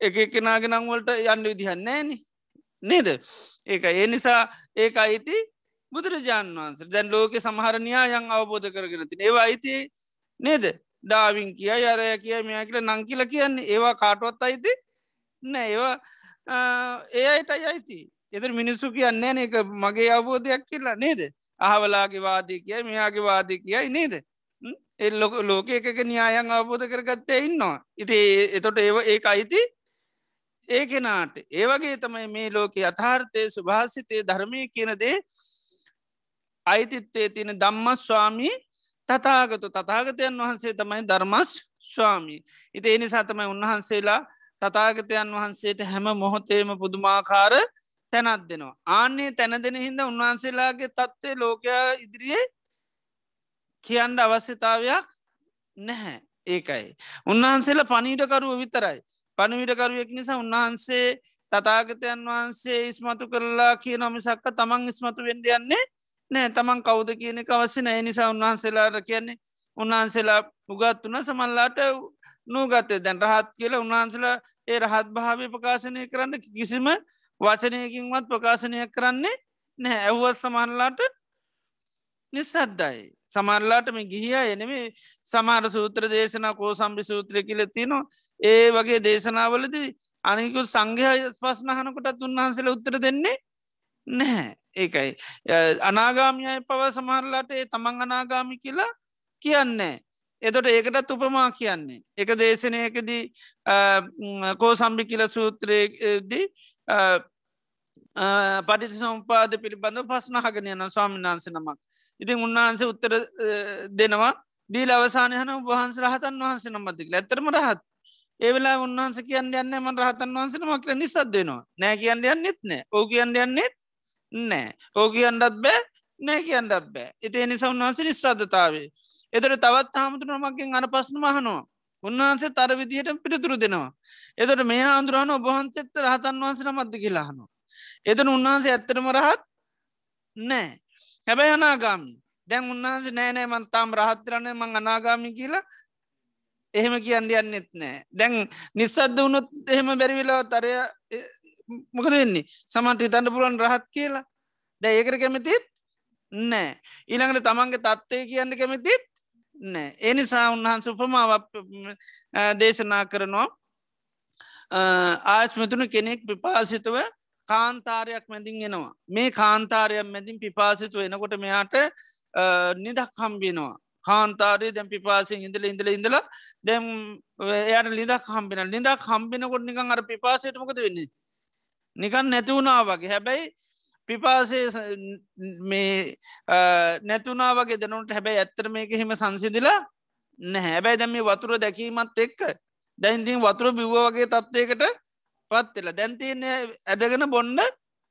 එක කෙනගේ නංවලට යන්න විදිහන්නේන නේද? ඒක ඒ නිසා ඒක අයිති බුදුරජාණන් වන්ස දැන් ලෝක සමහරණයා යං අවබෝධ කරගෙන ති ඒවා අයිති නේද? ඩාවින් කිය යරය කිය මෙයා කියල නංකිල කියන්නේ. ඒවා කාටුවත් අයිති නෑ. ඒවා ඒ අයට අයිති. එතර මිනිස්සු කියන්නේ එක මගේ අවබෝධයක් කියලා නේද? අහවලාගේ වාදී කියයි මෙයාගේ වාදී කියයි නේද? එල්ලොක ලෝක එකක න්‍යායන් අවබෝධ කරගත්තය ඉන්නවා. ඉති එතොට ඒව ඒ අයිති ඒ කෙනාට ඒවගේ තමයි මේ ලෝක අථාර්ථය සුභාසිතය ධර්මය කියනදේ අයිතිත්තේ තියෙන දම්මස් ස්වාමී තතාගතු තතාගතයන් වහන්සේ තමයි ධර්මස් ස්වාමී ඉති එනි සතමයි උන්වහන්සේලා තතාගතයන් වහන්සේට හැම මොහොතේම පුදුමාකාර තැනත් දෙනවා. ආන්නේ තැන දෙන හින්ද උන්වහන්සේලාගේ තත්ත්වය ලෝකයා ඉදිරියේ කියන්ඩ අවශ්‍යතාවයක් නැහැ ඒකයි. උන්වහන්සේලා පනීටකරුව විතරයි. පණවිඩකරුවෙක් නිසා උන්වහන්සේ තතාගතයන් වහන්සේ ඉස්මතු කරලා කිය නොමිසක්ක තමන් ඉස්මතු වෙන්ඩ යන්නේ නෑ තමන් කෞද කියන එක අවශ්‍ය නෑ නිසා උන්වහන්සේලාට කියන්නේ උන්වහන්සේලා උගත් වන සමල්ලාට නූගත්තේ දැන් රහත් කියලා උන්වහන්සලා ඒ රහත් භාවය ප්‍රකාශනය කරන්න කිසිම වචනයකින්වත් ප්‍රකාශනයක් කරන්නේ නෑ ඇව්වත් සමන්ලාට නිසද්දයි සමරලාටම ගිහිය එනෙමේ සමාර සූත්‍ර දේශනා කෝ සම්බි සූත්‍රය කියල තිනවා ඒ වගේ දේශනාවලද අනිකු සංඝය පස්නහනකොටත් උන්වහන්සල උත්තර දෙන්නේ නැහැ. ඒකයි. අනාගාමියයි පව සමහරලාට ඒ තමන් අනාගාමි කියලා කියන්නේ. එතොට ඒකටත් උපමා කියන්නේ. එක දේශනයකදී කෝ සම්බි කියල සූත්‍රයදී පටිට සම්පාද පිළිබඳ පස්නහගෙන යන ස්වාමිනාන්ස නමක් ඉතින් උන්වහන්සේ උත්තර දෙනවා දීල අවසානයහන වහන්ස රහතන් වහන්සේ නම්මතික ඇතරම රහත් ඒවෙලා උන්වහන්ස කියන්න යන්න ම රහතන් වහන්සන මක්ල නිසත් දෙනවා නෑ කියන්න යන්නෙත් නෑ ඕ කියන්න යන්නෙත් නෑ ඕ කියන්නත් බෑ නෑ කියන්නත් බෑ ඉති නිස උන්වහන්ස නිස්සාධතාවේ එතට තවත් හාමුදුරුව මකින් අන පස්සන මහනවා උන්වහන්සේ තර විදිහයට පිළිතුරු දෙනවා එතට මේ ආන්දුරහන ඔබහන්සෙත්ත රහතන් වහන්සන මද්ද කියලාහනවා එතන උන්වහන්සේ ඇත්තරම රහත් නෑ. හැබැයි අනාගාමි. දැන් උන්වහන්සේ නෑනෑ මන් තාම් රහත්තරණය මං අනාගාමි කියලා එහෙම කියන්න යන්නෙත් නෑ. දැන් නිස්සද්ද වුණොත් එහෙම බැරිවිලාව තරය මොකද වෙන්නේ? සමට හිතන්න පුරුවන් රහත් කියලා. දැ ඒකර කැමතිත් නෑ. ඊළඟට තමන්ගේ තත්ත්වය කියන්න කැමතිත් නෑ. එනිසා උන්වහන්ස උපමාව දේශනා කරනවා. ආශ්මතුන කෙනෙක් පිපාසිතව කාන්තාරයක් මැදින් එනවා. මේ කාන්තාරයක් මැදින් පිපාසිතු එනකොට මෙයාට නිදක් හම්බිනවා. කාන්තාරය දැම් පිපාසෙන් ඉඳල ඉඳල ඉඳලා දැම් එයට ලිදක් හම්බින ලිදක් හම්බිනකොට නිකන් අර පිපාසයටමකද වෙන්නේ? නිකන් නැතිවුණා වගේ. හැබැයි පිපාසේ මේ නැතුනා වගේ දනුට හැබැයි ඇත්තර මේක හෙම සංසිදිලා නැහැ. හැබැයි දැම වතුර දැකීමත් එක්ක දැයින්තින් වතුර බිව්ව වගේ තත්වයකට පත්වෙල දැන්තියන්නේ ඇදගෙන බොන්න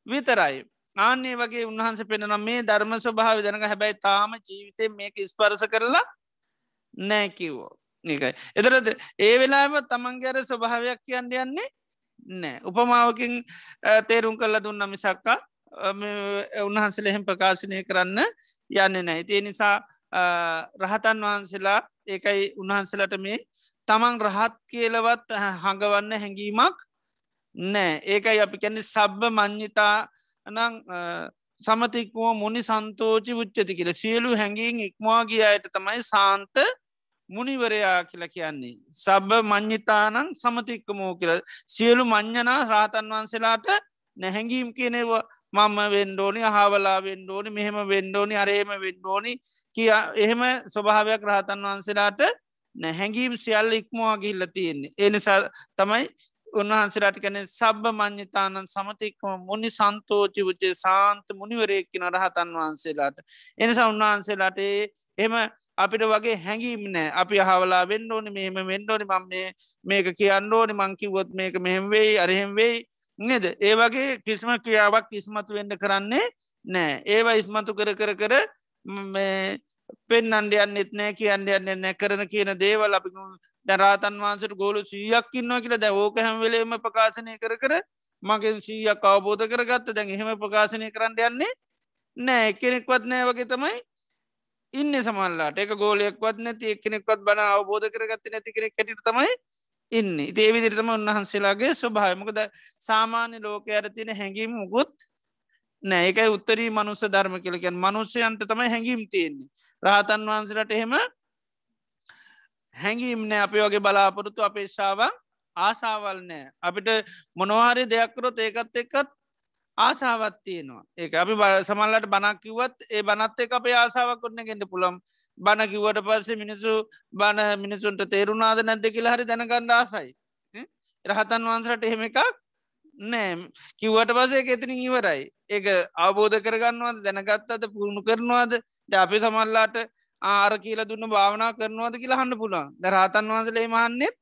විතරයි. ආන්නේ වගේ උන්වහන්ස පෙනෙන මේ ධර්ම ස්වභාව දෙනක හැබැයි තාම ජීවිතය මේක ස්පරස කරලා නෑකිවෝ. නිකයි. එතරද ඒ වෙලාම තමන්ගේර ස්වභාවයක් කියන්න යන්නේ නෑ. උපමාවකින් තේරුම් කල්ල දුන්න මිසක්කා උන්වහන්සල එහෙම ප්‍රකාශනය කරන්න යන්න නෑ. ඒ නිසා රහතන් වහන්සේලා ඒකයි උන්වහන්සලට මේ තමන් රහත් කියලවත් හඟවන්න හැඟීමක් නෑ ඒකයි අපි කැනෙ සබ්බ මං්්‍යතා නං සමතික්කුව මුනි සන්තෝචි උච්චති කියල සියලු හැඟීම් ඉක්මවාගේ අයට තමයි සාන්ත මුනිවරයා කියල කියන්නේ. සබ මං්්‍යතානං සමතික්කමෝ කියල සියලු මං්ඥනා රාතන් වහන්සේලාට නැහැඟීම් කියනෙවා මම වෙන්ඩෝනි අහවලා වෙන්ඩෝනි මෙහෙම වෙන්ඩෝනි අරහෙම වෙන්ඩෝනි කිය එහෙම ස්වභාවයක් රහතන් වහන්සේලාට නැහැඟීම් සියල්ල ඉක්මවා ගිහිල්ල තියෙන්නේ. එනිසා තමයි උන්වහන්සේලාට කැන සබ්බ මං්්‍යතානන් සමතික්කම මුනි සන්තෝචි වචේ සාන්ත මුනිවරයක්කින රහතන් වහන්සේලාට. එනිසා උන්වහන්සේලාට එම අපිට වගේ හැඟීම් නෑ. අපි හවලා වෙන්න ඕනි මෙහම වෙන්ඩෝනි මම මේක කියන්න ඕනි මංකිවොත් මේක මෙහෙම වෙයි අරහෙම වෙයි නේද? ඒ වගේ කිසිම ක්‍රියාවක් ඉස්මතු වෙන්න කරන්නේ නෑ. ඒවා ඉස්මතු කර කර කර පෙන් අන්ඩයන්න එත්නෑ කියන්න යන්න නැ කරන කියන දේවල් අපි දැරාතන් වහන්සට ගෝලු සීයක් ඉන්නවා කියලා දැ ඕක හැම්වෙලේම ප්‍රකාශනය කර කර මගෙන් සීයක් අවබෝධ කරගත්ත. දැන් එහෙම ප්‍රකාශනය කරන්න යන්නේ නෑ. එක්කෙනෙක්වත් නෑ වගේ තමයි ඉන්න සමල්ලාට එක ගෝලයෙක්වත් නැති එක්කෙනෙක්වත් බන අවබෝධ කරගත්ත නැති කෙනෙක් හැට තමයි ඉන්න. ඒවිදිරිතම උන්වහන්සේලාගේ ස්වභායමකද සාමාන්‍ය ලෝක අරතින හැඟීම මුකුත් නෑ. එකයි උත්තරී මනුස්ස ධර්ම කියලකැන් මනුෂ්‍යයන්ට තමයි හැඟීම් තියෙන්නේ. රාතන් වහන්සලට එහෙම හැඟීම් නෑ. අපි වගේ බලාපොරොත්තු අපේශාවන් ආසාවල් නෑ. අපිට මොනවාහරි දෙයක්කරොත් ඒකත් එක්කත් ආසාවත් තියෙනවා. ඒ අපි සමල්ලට බනක්කිවත් ඒ බනත් එක අපේ ආසාවක් කොන්න ගෙන්ට පුළම් බණ කිවට පස්සේ මිනිසු බණ මිනිසුන්ට තේරුණාද නැද්ද කියලා හරි දැනගණ්ඩ ආසයි. රහතන් වහන්සට එහෙම එකක් නෑ. කිව්වට පසේ එතිනින් ඉවරයි. ඒක අවබෝධ කරගන්නවාද දැනගත්තද පුරුණු කරනවාද? ද අපි සමල්ලාට ආර කියල දුන්න භාවනා කරනවාද කියලා හන්න පුළුවන්. ද රහතන් වහන්සලේ මහන්නෙත්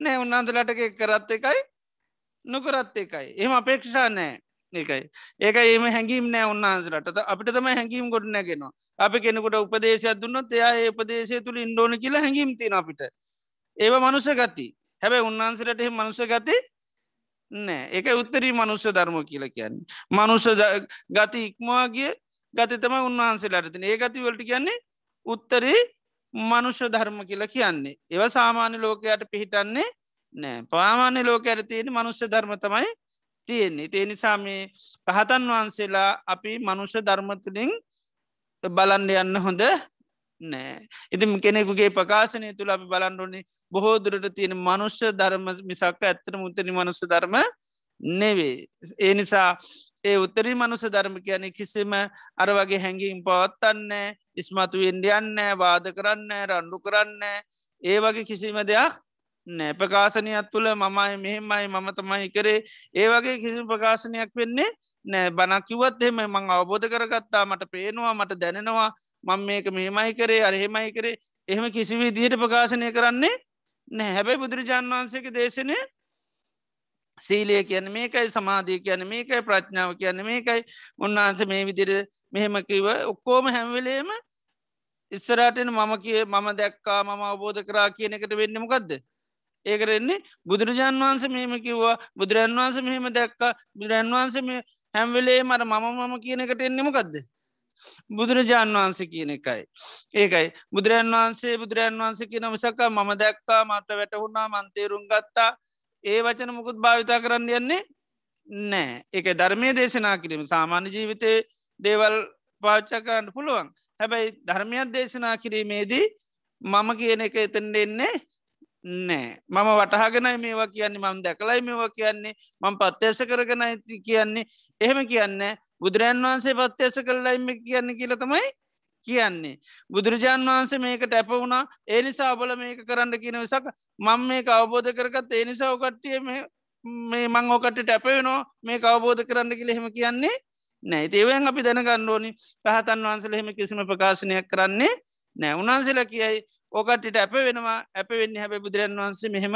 නෑ උන්වන්සලට කරත් එකයි නොකරත් එකයි. එහම අපේක්ෂා නෑ ඒකයි. ඒක ඒම හැඟීම් නෑ උන්හන්සලට අපිට තම හැඟීම් ගොඩ නැගෙනවා. අපි කෙනෙකුට උපදේශයක් දුන්නත් එයා ඒ උපදේශය තුළ ඉන්ඩෝන කියලා හැඟීම් තින අපිට. ඒව මනුස ගති. හැබැයි උන්වහන්සලට එහ මනුස ගති නෑ ඒක උත්තරී මනුස්්‍ය ධර්ම කියල කියන්නේ. මනුෂ ගති ඉක්මවාගේ ගති තම උන්වහන්සේලාටතින ඒ ගති වලට කියන්නේ උත්තරී මනුෂ්‍ය ධර්ම කියලා කියන්නේ. ඒව සාමාන්‍ය ලෝකයට පිහිටන්නේ නෑ. පාමාන්‍ය ලෝක ඇර තියෙන මනුෂ්‍ය ධර්ම තමයි තියෙන්නේ. ඒ නිසා මේ පහතන් වහන්සේලා අපි මනුෂ්‍ය ධර්මතුලින් බලන්ඩ යන්න හොඳ නෑ. ඉතින් කෙනෙකුගේ ප්‍රකාශනය තුළ අපි බලන්ඩෝන්නේ බොහෝ දුරට තියෙන මනුෂ්‍ය ධර්ම මිසක්ක ඇත්තන මුතරි මනුස්ස ධර්ම නෙවේ ඒ නිසා ඒ උත්තරී මනුස ධර්ම කියන කිසිම අර වගේ හැඟීම් පවත්තන්න ඉස්මතු ඉන්ඩියන්න වාද කරන්න රණ්ඩු කරන්න ඒ වගේ කිසිම දෙයක් නෑ ප්‍රකාශනයක් තුළ මමයි මෙහෙමයි මම තමයි කරේ. ඒ වගේ කිසි ප්‍රකාශනයක් වෙන්නේ නෑ බනකිවත් එහෙම මං අවබෝධ කරගත්තා මට පේනවා මට දැනෙනවා. මං මේක මෙහෙමයි කරේ අරහෙමයි කරේ. එහෙම කිසිවි දිහට ප්‍රකාශනය කරන්නේ නෑ හැබැයි බුදුරජාන් වහන්සේක දේශනය සීලය කියන මේකයි සමාධී කියන මේකයි ප්‍රඥාව කියන මේකයි. උන්වහන්ස මේ විදිර මෙහෙම කිව ඔක්කෝම හැම්වෙලේම ඉස්සරටන මම කිය මම දැක්කා මම අවබෝධ කරා කියන එකට වෙන්නමකක්ද ඒකරෙන්නේ බුදුරජාන් වහන්ස මෙහෙම කිව්වා බුදුරන් වහන්ස මෙහෙම දැක්කා බුදුරන් වහන්ස හැම්වෙලේ මට මම මම කියන එකට එන්නෙමකක්ද බුදුරජාණන් වහන්සේ කියන එකයි. ඒකයි. බුදුරන් වහන්සේ බුදුරන් වහන්සේ කියන මසකා මම දැක්කා මට වැටහුණා මන්තේරුම් ගත්තා. ඒ වචන මුකුත් භාවිතා කරන්න යන්නේ නෑ එක ධර්මය දේශනා කිරීම. සාමාන්‍ය ජීවිතය දේවල් පාච්චකන්න පුළුවන්. හැබැයි ධර්මයක් දේශනා කිරීමේදී මම කියන එක එතෙන්ට එන්නේ නෑ මම වටහගෙනයි මේවා කියන්නේ මම දැකලයි මේවා කියන්නේ මං පත්්‍යස කරගෙන ඇති කියන්නේ. එහෙම කියන්න බුදුරන් වහන්සේ පත්්‍යස කල්ලයිම කියන්න කියල තමයි කියන්නේ. බුදුරජාන් වහන්සේ මේකට ඇප වුණා ඒ නිසා බල මේක කරන්න කියන විසක මං මේ අවබෝධ කරගත් ඒ නිසා ඔකට්ටිය මේ මං ඕකට ටැපවෙනවා මේ අවබෝධ කරන්න කියල හෙම කියන්නේ නෑ. ඒවෙන් අපි දැනගන්න ඕනි. පහතන් වහන්සල හෙම කිසිම ප්‍රකාශනයක් කරන්නේ නෑ. උන්හන්සේලා කියයි ඕකටට ඇප වෙනවා ඇප වෙන්න හැබ බුදුරන් වහන්සේ මෙහෙම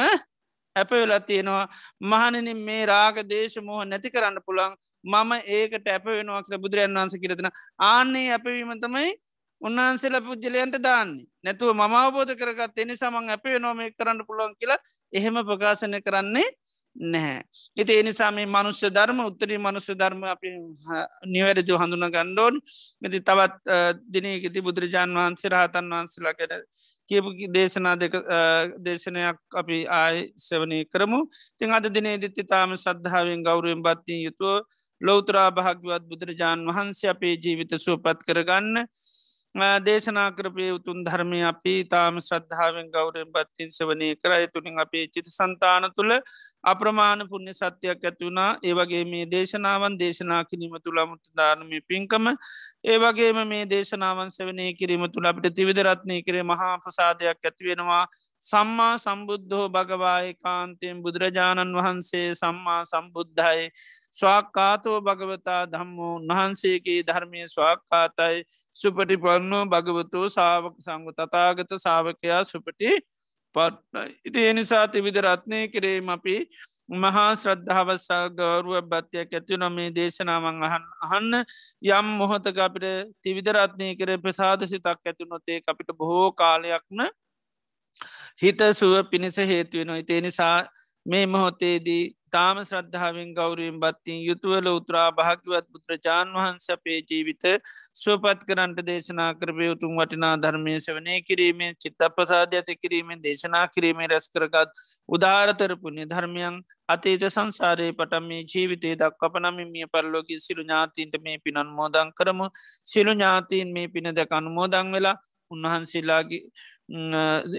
ඇප වෙලා තියෙනවා. මහනනින් මේ රාග දේශ මෝහ නැති කරන්න පුළන් මම ඒකට ඇප වෙනවා කර බුදුරන් වහන්ස කිරතින ආන්නේ ඇපවීම තමයි උන්වහන්සේල පුද්ජලයන්ට දාන්නේ. නැතුව මම අවබෝධ කරගත් එනි සමන් ඇප වෙනවා මේ කරන්න පුළුවන් කියලා එහෙම ප්‍රකාශනය කරන්නේ නැහැ. ඉති එනිසා මේ මනුෂ්‍ය ධර්ම උත්තරී මනුෂ්‍ය ධර්ම අපි නිවැරදි හඳුන ගණ්ඩෝන් මෙති තවත් දිනයකති බුදුරජාන් වහන්සේ රහතන් වහන්සේලා කර කියපු දේශනා දෙක දේශනයක් අපි ආය සවනය කරමු. තිං අද දිනේ දිත්ති තාම සද්ධාවෙන් ගෞරුවෙන් බත්තිී යුතුව ලෝතරා භාග්‍යවත් බුදුරජාණන් වහන්සේ අපේ ජීවිත සුවපත් කරගන්න දේශනා කරපය උතුන් ධර්මය අපි තාම ශ්‍රද්ධාවෙන් ගෞරෙන් බත්තින් සවනය කරයි තුළින් අපේ චිත සන්තාන තුළ අප්‍රමාණ පුුණ්‍ය සත්‍යයක් ඇතිවුණා ඒවගේ මේ දේශනාවන් දේශනා කිරීම තුළ මුට ධානමය පින්කම ඒවගේම මේ දේශනාවන් සවනය කිරීම තුළ අපිට තිවිදරත්නය කරේ මහා ප්‍රසාදයක් ඇතිවෙනවා සම්මා සම්බුද්ධෝ භගවාය කාන්තයෙන් බුදුරජාණන් වහන්සේ සම්මා සම්බුද්ධයි. ස්වාක්කාතෝ භගවතා ධම්මෝ උන්වහන්සේගේ ධර්මය ස්වාක්කාතයි සුපටි පන්නෝ භගවතෝ සාාවක සංගු තතාගත සාාවකයා සුපටි පත්නයි. ඉති එනිසා තිවිධ රත්නය කිරීම අපි මහා ශ්‍රද්ධාවසා ගෞරුව බත්වයක් ඇති නොමේ දේශනාවන් අහන් අහන්න යම් මොහොතක අපිට තිවිධරත්නය කර ප්‍රසාද සිතක් ඇති නොතේ අපිට බොහෝ කාලයක්න හිත සුව පිණිස හේතුවෙන ඉතිේ නිසා මේ මොහොතේදී තාම ශ්‍රද්ධාවෙන් ගෞරීම් බත්තින් යුතුවල උත්‍රා භාගවත් බුදුරජාන් වහන්ස අපේ ජීවිත සුවපත් කරන්ට දේශනා කරපය උතුම් වටිනා ධර්මය සවනය කිරීමේ චිත්ත ප්‍රසාධ ඇති කිරීමෙන් දේශනා කිරීමේ රැස් කරගත් උදාරතරපුුණ්‍ය ධර්මයන් අතේත සංසාරයේ පටම මේ ජීවිතේ දක් අපනමිමිය පරලෝගී සිරු ඥාතීන්ට මේ පිනන් මෝදං කරමු. සිරු ඥාතීන් මේ පින දැක අනුමෝදං වෙලා උන්වහන්සේලාගේ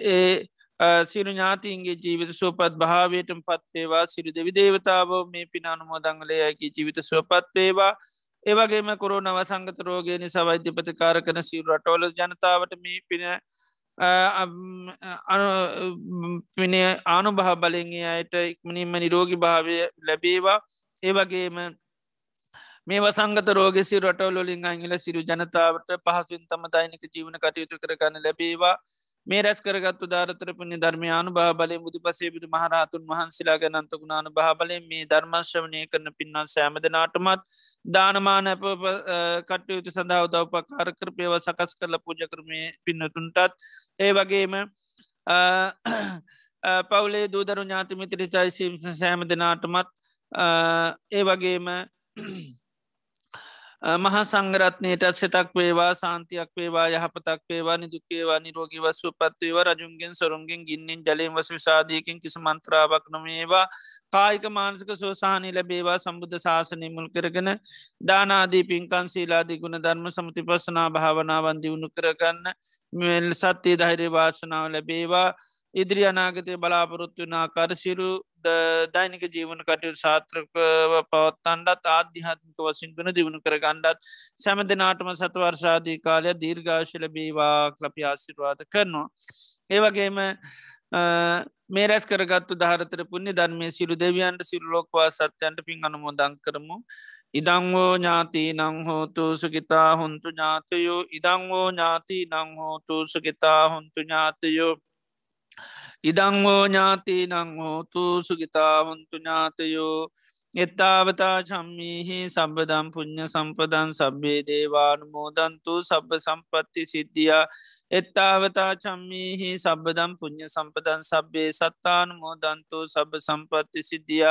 ඒ සිරු ඥාතින්ගේ ජීවිත සුවපත් භාවයටම පත්වේවා සිරු දෙවි දේවතාව මේ පිනානුමෝදංගලයකි ජීවිත සුවපත් වේවා. ඒවගේම කොරුණ අවසංගත රෝගයනි සවෛද්‍යපතිකාර කන සිරු රටෝල ජනතාවට මේ පින පින ආනු බහ බලෙන්ගේ අයට ඉක්මනින්ම නිරෝගි භාවය ලැබේවා. ඒවගේම මේ වසංගත රෝගෙසි රටවලොලින් අංගල සිරු ජනතාවට පහසුන් තම දෛනික ජීවන කටයුතු කරගන්න ලැබේවා. මේ රැස් කරගත්තු ධාරතර පුුණි ධර්මයානු භාබලය මුදු පසේබිදු මහරහතුන් වහන්සේලා ගැනන්තකුණානු භාබලය මේ ධර්මශ්‍රවනය කරන පින්වන් සෑමදනාටමත් දානමාන ඇප කටයුතු සඳහා උදව්පකාර කරපයව සකස් කරල පූජ කරමය පින්නතුන්ටත් ඒ වගේම පවුලේ දූදරු ඥාතිමිතිරි චයිසිම් සෑම දෙනාටමත් ඒ වගේම මහා සංගරත්නයට සෙතක් වේවා සාන්තියක් වේවා යහපතක් වේවා නිදුකේවා නිරෝගී වස්සු පත්වේව රජුන්ගෙන් සොරුන්ගෙන් ගින්නෙන් ජලයෙන් වස විසාධයකින් කිසි මන්ත්‍රාවක් නොමේවා කායික මානසික සෝසාහනි ලැබේවා. සම්බුද්ධ ශාසනය මුල් කරගෙන දානාදී පින්කන් සීලාදී ගුණ ධර්ම සමති පසනා භාවනාවන් දියුණු කරගන්න මෙල් සත්‍යය ධෛර්ය වාසනාව ලැබේවා. ඉදිරි අනාගතය බලාපොරොත්තු වන ආකාරසිරු දෛනික ජීවන කටයුතු සාත්‍රක පවත්තන්ඩත් ආධ්‍යාත්මික වසින් ගුණ දියුණු කර ගණ්ඩත් සැම දෙනාටම සතවර්ෂාදී කාලය දීර්ඝාශල බීවා ලපි ආසිරවාද කරනවා. ඒවගේම මේ රැස් කරගත්තු ධාරතර පුුණි ධර්මය සිරු දෙවියන්ට සිරුලෝකවා සත්‍යයන්ට පින් අනුමෝදං කරමු. ඉදංවෝ ඥාති නංහෝතු සුකිතා හොන්තු ඥාතයෝ ඉදංවෝ ඥාති නංහෝතු සුකිතා හොන්තු ඥාතයෝ ඉදංවෝ ඥාති නංහෝතු සුගිතාවන්තු ඥාතයෝ එත්තාවතා චම්මීහි සබදම් පුුණ්්‍ය සම්පදන් සබ්බේ දේවානුමෝදන්තු සබ්බ සම්පත්ති සිද්ධිය එත්තාවතා චම්මීහි සබදම් පුුණ්්‍ය සම්පදන් සබ්බේ සත්තානුමෝදන්තු සබ සම්පත්ති සිද්ධිය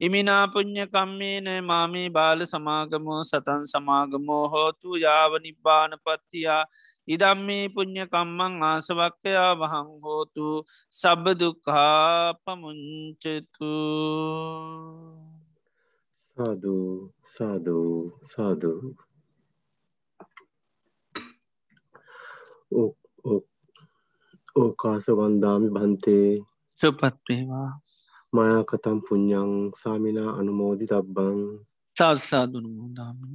ඉමිනා පුුණ්්‍ය කම්මේන මාමී බාල සමාගමෝ සතන් සමාගමෝ හෝතු යාව නිබ්බාන පත්තියා ඉදම්මේ පුුණ්්‍ය කම්මං ආසවක්කයා වහං හෝතු සබදුකා පමුංචතු සාදු සාදු සාදු. ඕකාස වන්දාමි බන්තේ. සුපත්වේවා. මයා කතම් පුඤ්ඥං සාමිනා අනුමෝදි තබ්බං සාත්සාදුනමුදාමි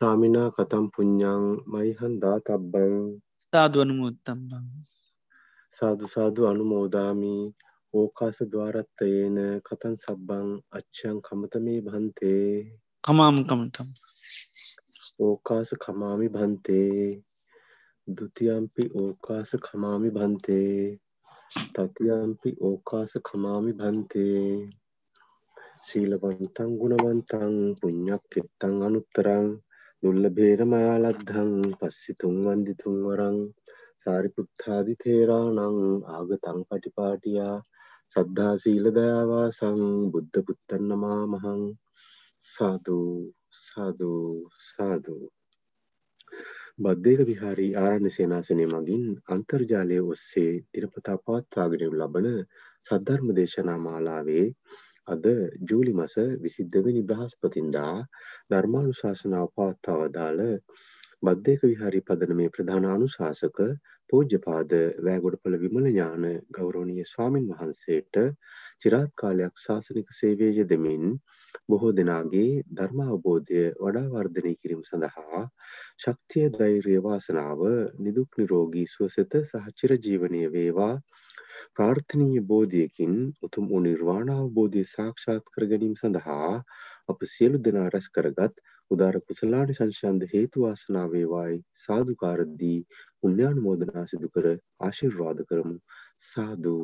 සාමිනා කතම් පුඤ්ඥං මයිහන්දා තබ්බං සාදුවනුමුත්තම්බං සාදුසාදු අනුමෝදාමී ඕකාස දවාරත්තයන කතන් සබ්බං අච්චයන් කමතමේ බන්තේ කමාම කමතම් ඕකාස කමාමි බන්තේ දුතියම්පි ඕකාස කමාමි බන්තේ තතියම්පි ඕකාස කමාමි බන්තේ සීලවන්තං ගුණවන්තං පුඤ්ඥක් එත්තං අනුත්තරං। දුල්ල බේරමයාලද්ධං පස්සිතුන් වන්දිතුන් වරං। සාරිපුත්තාදි තේරානං ආගතං පටිපාටියා සද්ධා සීල දයාවාසං බුද්ධ පුත්තන් නමා මහං. සාදු සාදු සාදු. බද්ධයක විහාරී ආරණ්‍ය සේනාසනය මගින් අන්තර්ජාලය ඔස්සේ දිනපතා පවත්වාගෙන ලබන සද්ධර්ම දේශනා මාලාවේ අද ජූලි මස විසිද්ධවෙනි බ්‍රහස්පතින්දා ධර්මානුශාසනාව පවත්වා වදාළ බද්ධයක විහාරි පදනමේ ප්‍රධාන අනුශාසක පූජ්‍යපාද වෑගොඩපළ විමල ඥාන ගෞරවනීය ස්වාමින් වහන්සේට චිරාත් කාලයක් ශාසනික සේවය යෙදමින් බොහෝ දෙනාගේ ධර්මාවබෝධය වඩා වර්ධනය කිරීම සඳහා ශක්තිය ධෛර්යය වාසනාව නිදුක් නිරෝගී සුවසත සහ චිරජීවනය වේවා. ප්‍රාර්ථනීය බෝධියකින් උතුම් වූ නිර්වාණ අවබෝධය සාක්ෂාත් කර ගැනීම සඳහා අප සියලු දෙනා රැස් කරගත් උදාර කුසලානි සංශන්ද හේතු වාසනා වේවායි සාදුකාරදී පුණ්‍යානුමෝදනා සිදු කර ආශිර්වාද කරමු. සාදු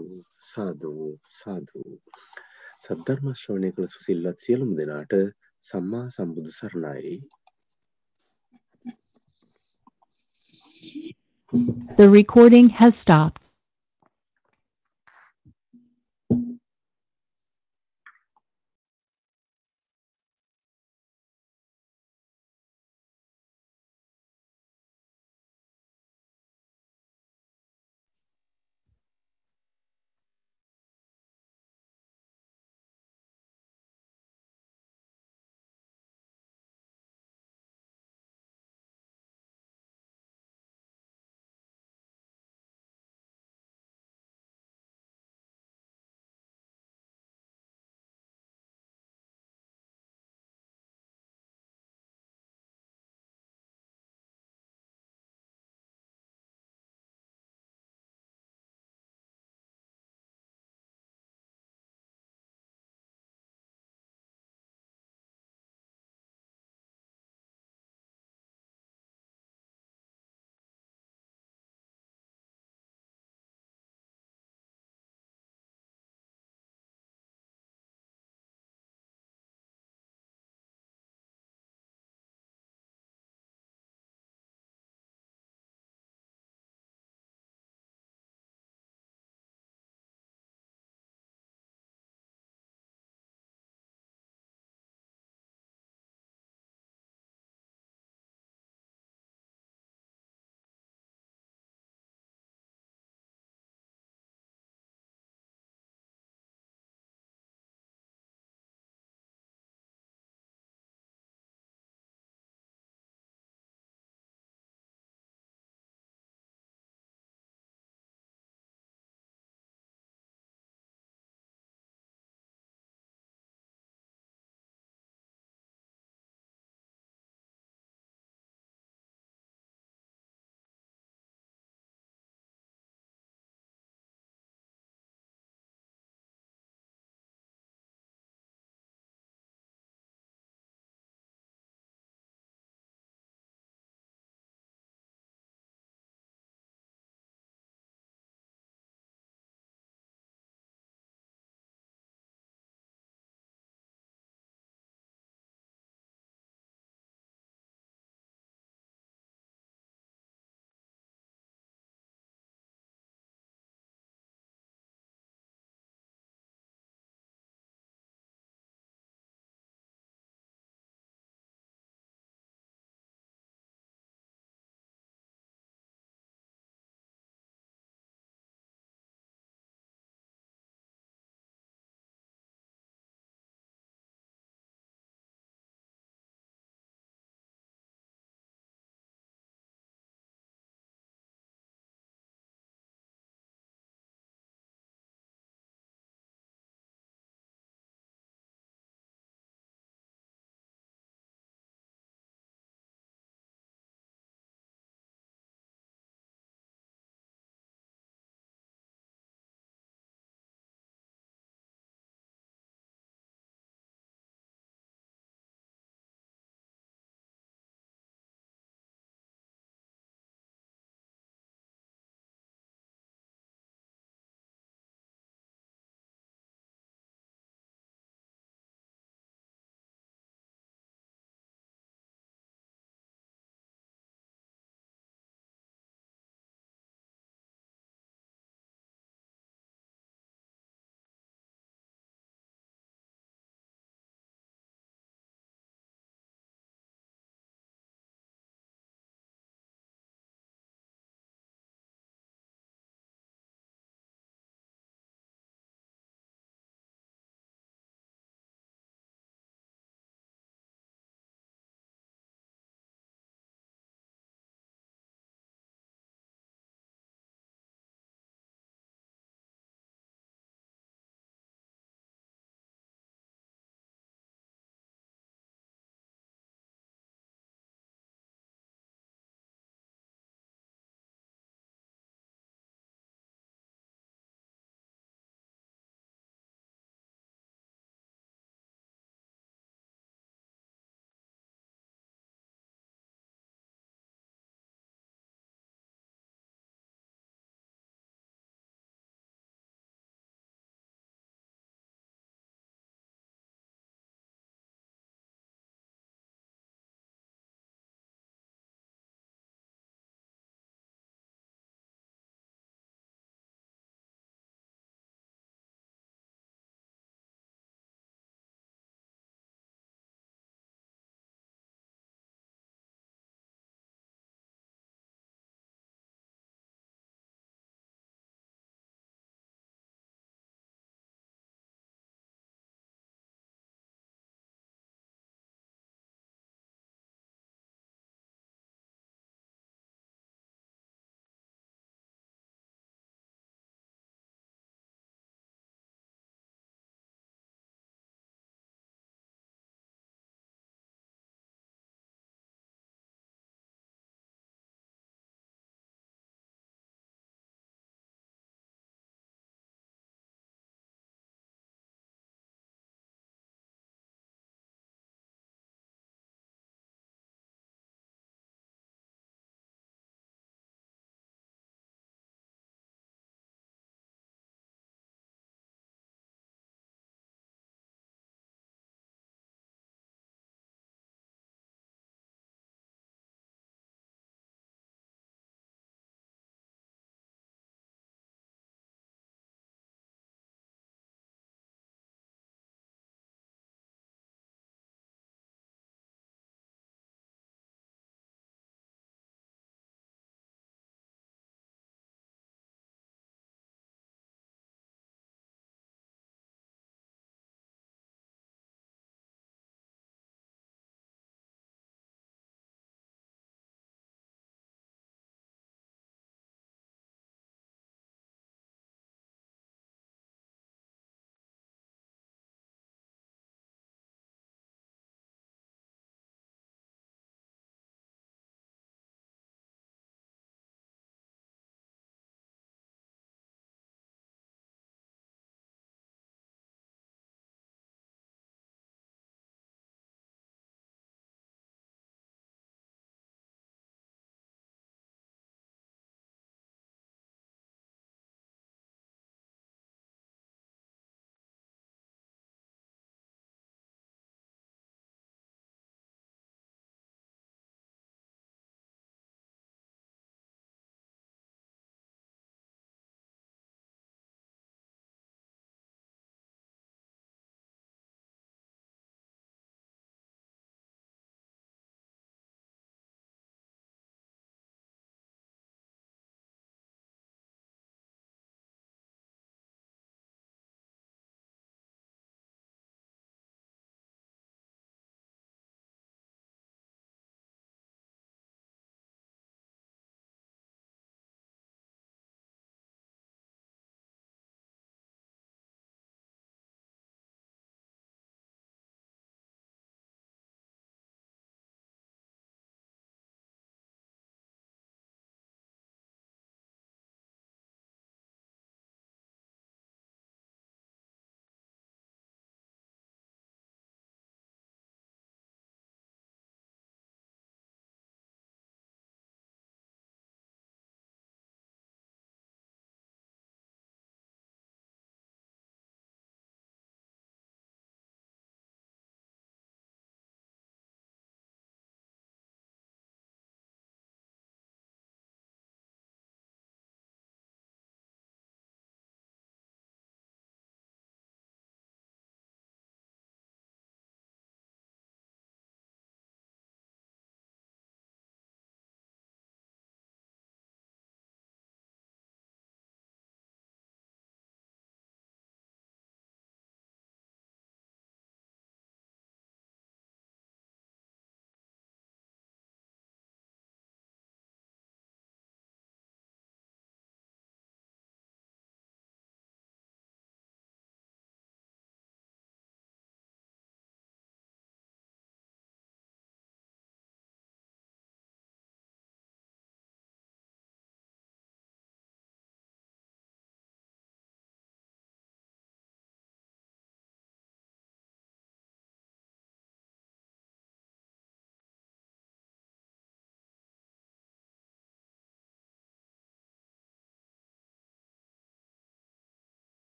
සාදු සාදු. සද්ධර්ම ශ්‍රවණය කළ සුසිල්වත් සියලුම දෙනාට සම්මා සම්බුදු සරණයි. The recording has stopped.